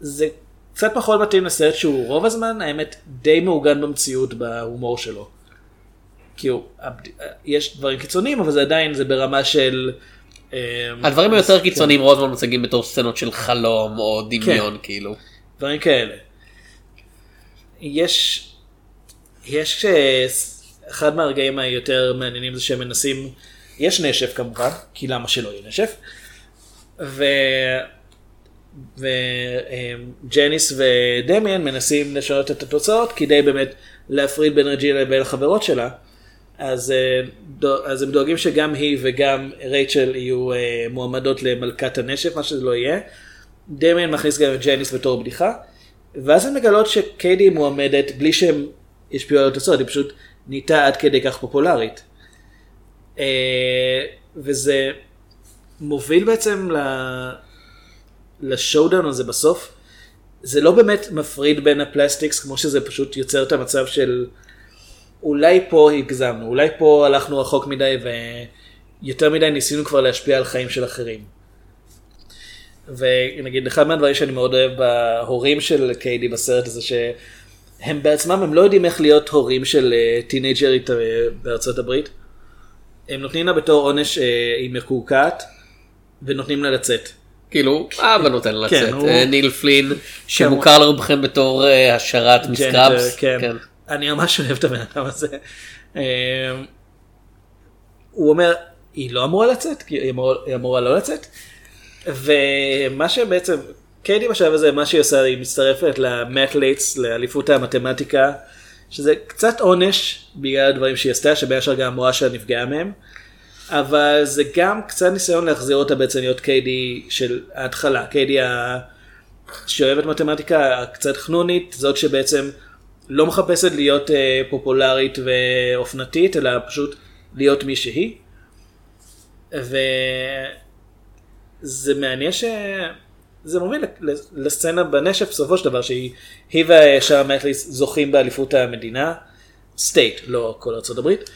זה קצת פחות מתאים לסרט שהוא רוב הזמן, האמת, די מעוגן במציאות בהומור שלו. הוא, יש דברים קיצוניים, אבל זה עדיין, זה ברמה של... אה, הדברים היותר קיצוניים רוב הזמן מוצגים בתור סצנות של חלום או דמיון כאילו. דברים כאלה. יש, יש אה, אחד מהרגעים היותר מעניינים זה שהם מנסים, יש נשף כמובן, כי למה שלא יהיה נשף, ו... וג'ניס ודמיאן מנסים לשנות את התוצאות כדי באמת להפריד בין רג'ינה לבין החברות שלה. אז, אה, אז הם דואגים שגם היא וגם רייצ'ל יהיו אה, מועמדות למלכת הנשף, מה שזה לא יהיה. דמיאן מכניס גם את ג'ניס בתור בדיחה. ואז הן מגלות שקיידי מועמדת בלי שהם השפיעו על התוצאות, היא פשוט נהייתה עד כדי כך פופולרית. אה, וזה מוביל בעצם ל... לשואודאון הזה בסוף, זה לא באמת מפריד בין הפלסטיקס כמו שזה פשוט יוצר את המצב של אולי פה הגזמנו, אולי פה הלכנו רחוק מדי ויותר מדי ניסינו כבר להשפיע על חיים של אחרים. ונגיד אחד מהדברים שאני מאוד אוהב בהורים של קיידי בסרט הזה שהם בעצמם הם לא יודעים איך להיות הורים של טינג'רית אה, בארצות הברית. הם נותנים לה בתור עונש אה, היא מקורקעת ונותנים לה לצאת. כאילו אבא נותן כן, לצאת הוא- אה, ניל פלין שמוכר לרובכם בתור אה, השרת מסקראפס. כן. כן. אני ממש אוהב את הבן אדם הזה. אה, הוא אומר, היא לא אמורה לצאת, כי היא אמורה, היא אמורה לא לצאת. ומה שבעצם, קיידי בשלב הזה, מה שהיא עושה, היא מצטרפת למטליטס, לאליפות המתמטיקה, שזה קצת עונש בגלל הדברים שהיא עשתה, שבין השאר גם המורה שלה נפגעה מהם. אבל זה גם קצת ניסיון להחזיר אותה בעצם להיות קיידי של ההתחלה, קיידי ה... שאוהבת מתמטיקה, הקצת חנונית, זאת שבעצם לא מחפשת להיות אה, פופולרית ואופנתית, אלא פשוט להיות מי שהיא. וזה מעניין שזה מוביל ל- לסצנה בנשף בסופו של דבר, שהיא היא ושאר מטליס זוכים באליפות המדינה, סטייט, לא כל ארצות הברית,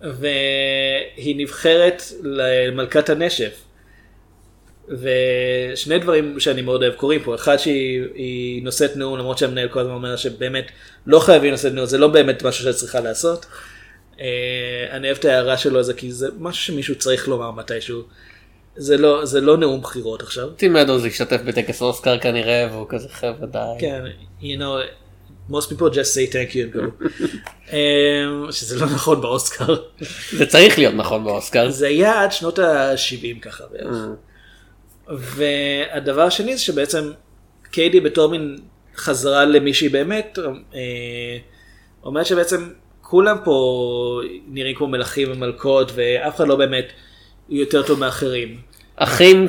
והיא נבחרת למלכת הנשף. ושני דברים שאני מאוד אוהב קורים פה, אחד שהיא היא נושאת נאום למרות שהמנהל כל הזמן אומר שבאמת לא חייבים לשאת נאום, זה לא באמת משהו שאת צריכה לעשות. אה, אני אוהב את ההערה שלו על זה כי זה משהו שמישהו צריך לומר מתישהו. זה לא, זה לא נאום בחירות עכשיו. טים מדוז השתתף בטקס אוסקר כנראה והוא כזה חבר'ה די. כן, you know, most people just say thank you and go. אה, שזה לא נכון באוסקר. זה צריך להיות נכון באוסקר. זה היה עד שנות ה-70 ככה בערך. והדבר השני זה שבעצם קיידי בתור מין חזרה למישהי באמת, אה, אומרת שבעצם כולם פה נראים כמו מלכים ומלכות ואף אחד לא באמת יותר טוב מאחרים. אחים,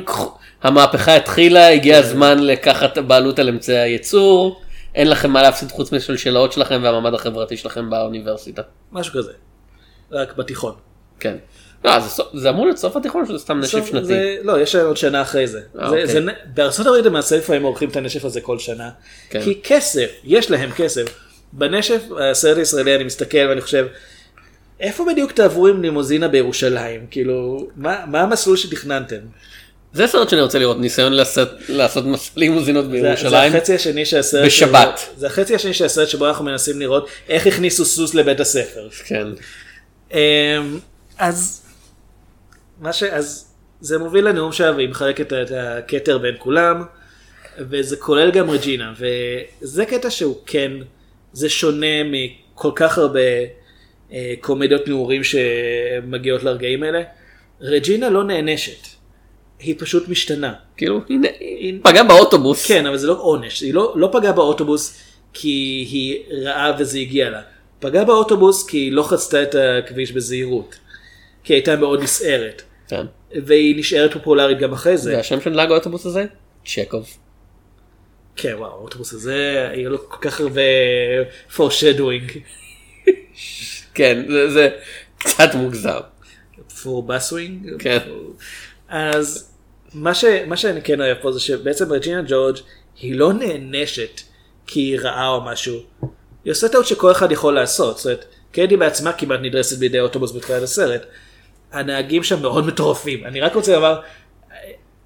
המהפכה התחילה, הגיע הזמן לקחת בעלות על אמצעי הייצור. אין לכם מה להפסיד חוץ משלשלאות שלכם והמעמד החברתי שלכם באוניברסיטה. משהו כזה. רק בתיכון. כן. לא, זה, סוף- זה אמור להיות סוף התיכון שזה סתם נשף שנתי. זה, לא, יש עוד שנה אחרי זה. אה, זה, אוקיי. זה, בארצות הברית למעשה לפעמים עורכים את הנשף הזה כל שנה. כן. כי כסף, יש להם כסף. בנשף, הסרט הישראלי, אני מסתכל ואני חושב, איפה בדיוק תעברו עם לימוזינה בירושלים? כאילו, מה, מה המסלול שתכננתם? זה סרט שאני רוצה לראות, ניסיון לעשות, לעשות לימוזינות זה, זה בירושלים. החצי השני של הסרט. בשבת. שבו- זה החצי השני של הסרט שבו אנחנו מנסים לראות איך הכניסו סוס לבית הספר. כן. אמ, אז מה ש... אז זה מוביל לנאום שלה והיא מחלקת את הכתר בין כולם וזה כולל גם רג'ינה וזה קטע שהוא כן זה שונה מכל כך הרבה אה, קומדיות נעורים שמגיעות לרגעים האלה. רג'ינה לא נענשת. היא פשוט משתנה. כאילו, הנה, היא פגעה באוטובוס. כן, אבל זה לא עונש, היא לא, לא פגעה באוטובוס כי היא רעה וזה הגיע לה. פגעה באוטובוס כי היא לא חצתה את הכביש בזהירות. כי היא הייתה מאוד נסערת. כן. והיא נשארת פופולרית גם אחרי זה. והשם של נהג האוטובוס הזה? צ'קוב. כן, וואו, האוטובוס הזה, יהיה לו כל כך הרבה foreshadowing. כן, זה, זה קצת מוגזם. for buswing. כן. אז מה, ש, מה שאני כן אוהב פה זה שבעצם רג'ינה ג'ורג' היא לא נענשת כי היא רעה או משהו. היא עושה טעות שכל אחד יכול לעשות. זאת אומרת, קיידי בעצמה כמעט נדרסת בידי אוטובוס בתחילת הסרט. הנהגים שם מאוד מטורפים. אני רק רוצה לומר,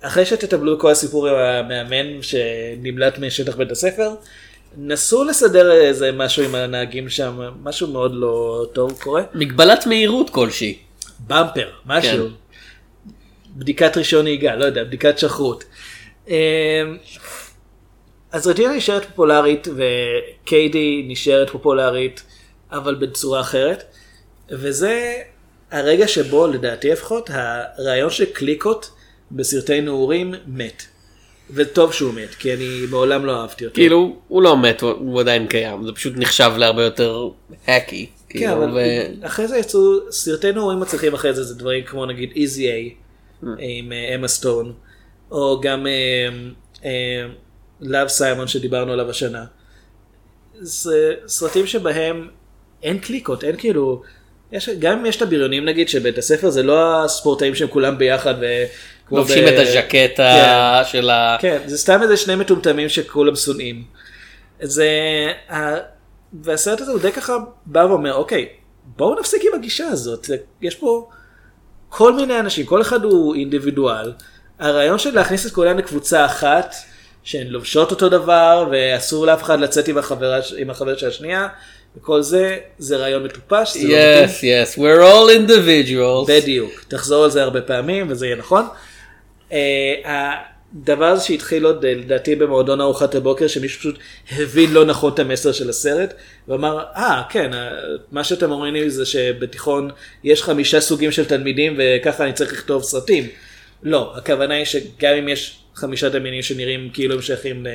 אחרי שתטבלו כל הסיפור עם המאמן שנמלט משטח בית הספר, נסו לסדר איזה משהו עם הנהגים שם, משהו מאוד לא טוב קורה. מגבלת מהירות כלשהי. במפר, משהו. כן. בדיקת רישיון נהיגה, לא יודע, בדיקת שכרות. אמ, אז רג'ינה נשארת פופולרית וקיידי נשארת פופולרית, אבל בצורה אחרת. וזה הרגע שבו, לדעתי לפחות, הרעיון של קליקות בסרטי נעורים מת. וטוב שהוא מת, כי אני מעולם לא אהבתי אותו. כאילו, הוא לא מת, הוא, עדיין קיים, זה פשוט נחשב להרבה יותר האקי. כן, כאילו, אבל ו... אחרי זה יצאו סרטי נעורים מצליחים אחרי זה, זה דברים כמו נגיד איזי איי עם אה, אמה סטון, או גם לאב סיימון שדיברנו עליו השנה. זה סרטים שבהם אין קליקות, אין כאילו, יש, גם אם יש את הבריונים נגיד שבית הספר זה לא הספורטאים שהם כולם ביחד וכמו לובשים ב- את הז'קטה של ה... כן, זה סתם איזה שני מטומטמים שכולם שונאים. זה, והסרט הזה הוא די ככה בא ואומר, אוקיי, בואו נפסיק עם הגישה הזאת, יש פה כל מיני אנשים, כל אחד הוא אינדיבידואל. הרעיון של להכניס את כולם לקבוצה אחת, שהן לובשות אותו דבר, ואסור לאף אחד לצאת עם החברה, עם החברת של השנייה, וכל זה, זה רעיון מטופש. זה לא yes, yes, we're all individuals. בדיוק, תחזור על זה הרבה פעמים וזה יהיה נכון. אה, הזה שהתחיל עוד אה, לדעתי במועדון ארוחת הבוקר שמישהו פשוט הבין לא נכון את המסר של הסרט ואמר אה כן אה, מה שאתם אומרים לי זה שבתיכון יש חמישה סוגים של תלמידים וככה אני צריך לכתוב סרטים. לא הכוונה היא שגם אם יש חמישה תלמידים שנראים כאילו הם שייכים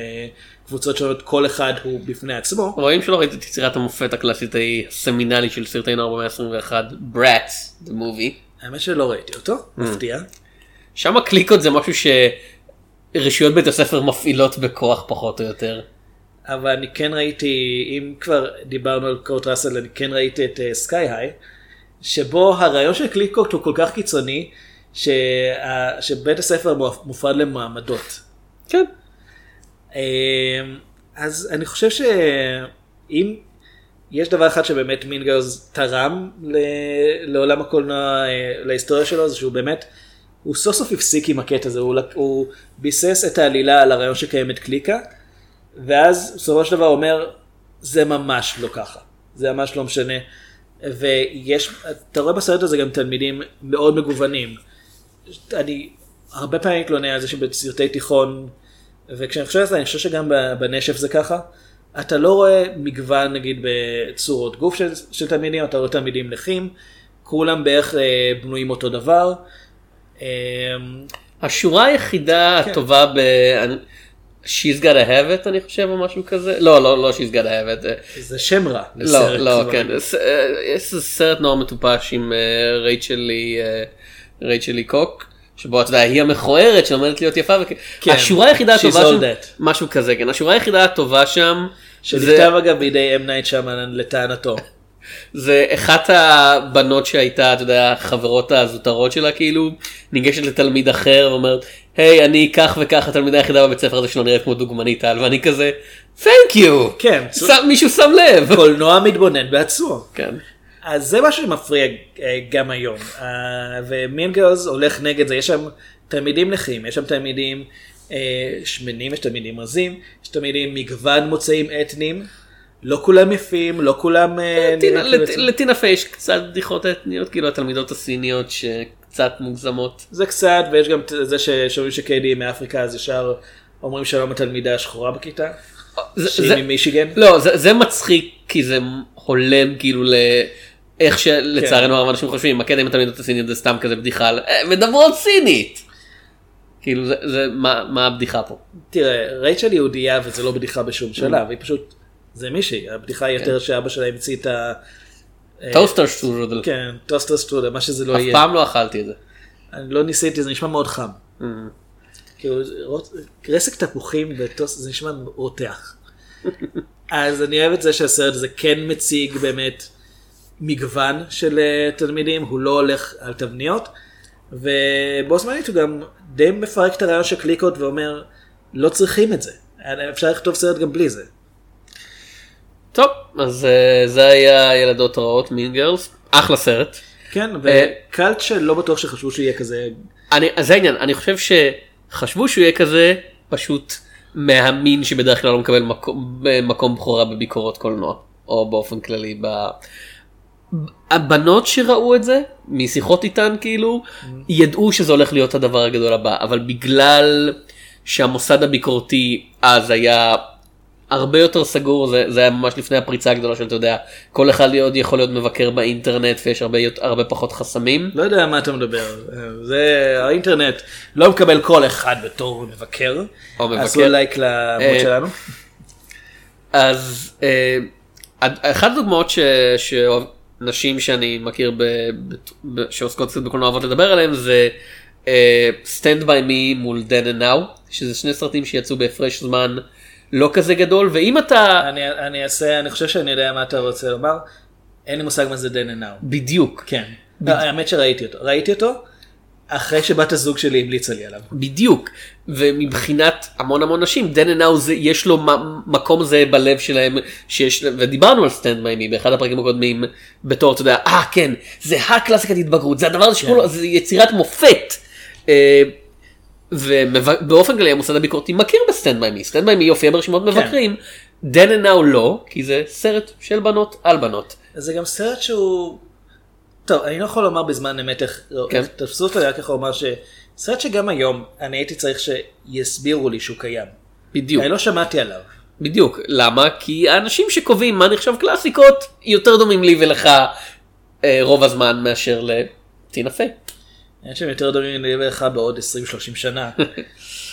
לקבוצות שונות כל אחד הוא בפני עצמו. רואים שלא ראית את יצירת המופת הקלאסית ההיא הסמינלית של סרטי נוער במאה ה-21, Bratz, the movie. האמת שלא ראיתי אותו, מפתיע. שם הקליקות זה משהו שרשויות בית הספר מפעילות בכוח פחות או יותר. אבל אני כן ראיתי, אם כבר דיברנו על קורט ראסל, אני כן ראיתי את סקאי היי, שבו הרעיון של קליקות הוא כל כך קיצוני, שה, שבית הספר מופרד למעמדות. כן. אמ, אז אני חושב שאם יש דבר אחד שבאמת מינגרס תרם ל- לעולם הקולנוע, אה, להיסטוריה שלו, זה שהוא באמת, הוא סוף סוף הפסיק עם הקטע הזה, הוא, הוא ביסס את העלילה על הרעיון שקיימת קליקה, ואז בסופו של דבר אומר, זה ממש לא ככה, זה ממש לא משנה. ויש, אתה רואה בסרט הזה גם תלמידים מאוד מגוונים. אני הרבה פעמים מתלונן על זה שבסרטי תיכון, וכשאני חושב על זה, אני חושב שגם בנשף זה ככה, אתה לא רואה מגוון נגיד בצורות גוף של, של תלמידים, אתה רואה תלמידים נכים, כולם בערך אה, בנויים אותו דבר. אה, השורה היחידה כן. הטובה ב... She's gotta have it אני חושב או משהו כזה לא לא לא She's gotta have it אה, זה שם רע. לא לא כבר. כן אה, יש סרט נורא מטופש עם אה, רייצ'לי אה, רייצ'לי קוק שבו אתה יודע היא המכוערת שלומדת להיות יפה כן, השורה היחידה הטובה שם. משהו כזה כן השורה היחידה הטובה שם שנכתב אגב בידי אם נייט לטענתו. זה אחת הבנות שהייתה, אתה יודע, החברות הזוטרות שלה כאילו, ניגשת לתלמיד אחר ואומרת, היי, אני כך וכך התלמידה היחידה בבית ספר הזה שלא נראית כמו דוגמנית על, ואני כזה, thank you, כן. שם, מישהו שם לב. קולנוע מתבונן בעצמו. כן. אז זה מה שמפריע אה, גם היום. אה, ומין גרלס הולך נגד זה, יש שם תלמידים נכים, יש שם תלמידים אה, שמנים, יש תלמידים רזים, יש תלמידים מגוון מוצאים אתניים, לא כולם יפים, לא כולם... אה, לטינה- כאילו- פיי יש קצת בדיחות אתניות, כאילו התלמידות הסיניות שקצת מוגזמות. זה קצת, ויש גם זה ששומעים שקיידי מאפריקה, אז ישר אומרים שלום התלמידה השחורה בכיתה, שהיא ממישיגן. לא, זה, מצחיק כי זה הולם כאילו ל... איך כן. שלצערנו הרב אנשים חושבים, הקטע עם התלמידות הסיניות זה סתם כזה בדיחה על "אה, מדברות סינית. כאילו זה, מה, מה הבדיחה פה. תראה, רייצ'ל יהודייה וזה לא בדיחה בשום שלב, היא פשוט, זה מישהי, הבדיחה היא יותר שאבא שלה המציא את ה... אה, Toaster Strudel. כן, Toaster Strudel, מה שזה לא אף יהיה. פעם לא אכלתי את זה. אני לא ניסיתי, זה נשמע מאוד חם. Mm. כאילו, רסק תפוחים וטוסט, זה נשמע רותח. אז אני אוהב את זה שהסרט הזה כן מציג באמת מגוון של אה, תלמידים, הוא לא הולך על תבניות, ובו זמנית הוא גם די מפרק את הרעיון של קליקות ואומר, לא צריכים את זה, אפשר לכתוב סרט גם בלי זה. טוב, אז אה, זה היה ילדות רעות, מין גרלס, אחלה סרט. כן, אה, וקלט שלא בטוח שחשבו שהוא יהיה כזה, אני, זה העניין, אני חושב שחשבו שהוא יהיה כזה, פשוט מהמין שבדרך כלל לא מקבל מקום, מקום בכורה בביקורות קולנוע, או באופן כללי ב... הבנות שראו את זה, משיחות איתן כאילו, ידעו שזה הולך להיות הדבר הגדול הבא, אבל בגלל שהמוסד הביקורתי אז היה הרבה יותר סגור, זה, זה היה ממש לפני הפריצה הגדולה של, אתה יודע, כל אחד עוד יכול להיות מבקר באינטרנט ויש הרבה, הרבה פחות חסמים. לא יודע מה אתה מדבר, זה האינטרנט לא מקבל כל אחד בתור מבקר, או מבקר. עשו לייק לעמוד שלנו. אז אה, אחת הדוגמאות ש- שנשים שאני מכיר ב, ב, ב, שעוסקות קצת בקולנוע אוהבות לדבר עליהם זה Stand by me מול Dead and Now שזה שני סרטים שיצאו בהפרש זמן לא כזה גדול ואם אתה אני, אני אעשה, אני חושב שאני יודע מה אתה רוצה לומר. אין לי מושג מה זה Then and Now. בדיוק כן. האמת שראיתי אותו. ראיתי אותו אחרי שבת הזוג שלי המליצה לי עליו. בדיוק ומבחינת המון המון נשים Then אנאו יש לו מקום זה בלב שלהם שיש ודיברנו על Stand By Me באחד הפרקים הקודמים בתור אתה יודע אה כן זה הקלאסיקת התבגרות זה הדבר הזה שכולו זה יצירת מופת. ובאופן כללי המוסד הביקורתי מכיר ב Stand By Me Stand By Me יופיע ברשימות מבקרים דן אנאו לא כי זה סרט של בנות על בנות. זה גם סרט שהוא... טוב, אני לא יכול לומר בזמן אמת איך... כן. תפסו אותי רק יכול לומר ש... סרט שגם היום אני הייתי צריך שיסבירו לי שהוא קיים. בדיוק. אני לא שמעתי עליו. בדיוק למה כי האנשים שקובעים מה נחשב קלאסיקות יותר דומים לי ולך אה, רוב הזמן מאשר לטינה פיי. אין שהם יותר דומים ולך בעוד 20-30 שנה.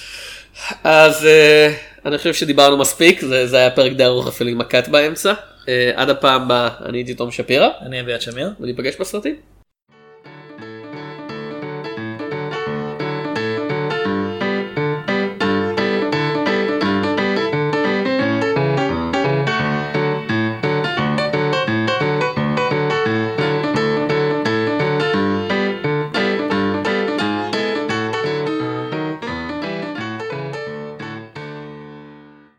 אז אה, אני חושב שדיברנו מספיק זה, זה היה פרק די ארוך אפילו עם הקאט באמצע. אה, עד הפעם הבאה אני הייתי תום שפירא אני אביעד שמיר. וניפגש בסרטים.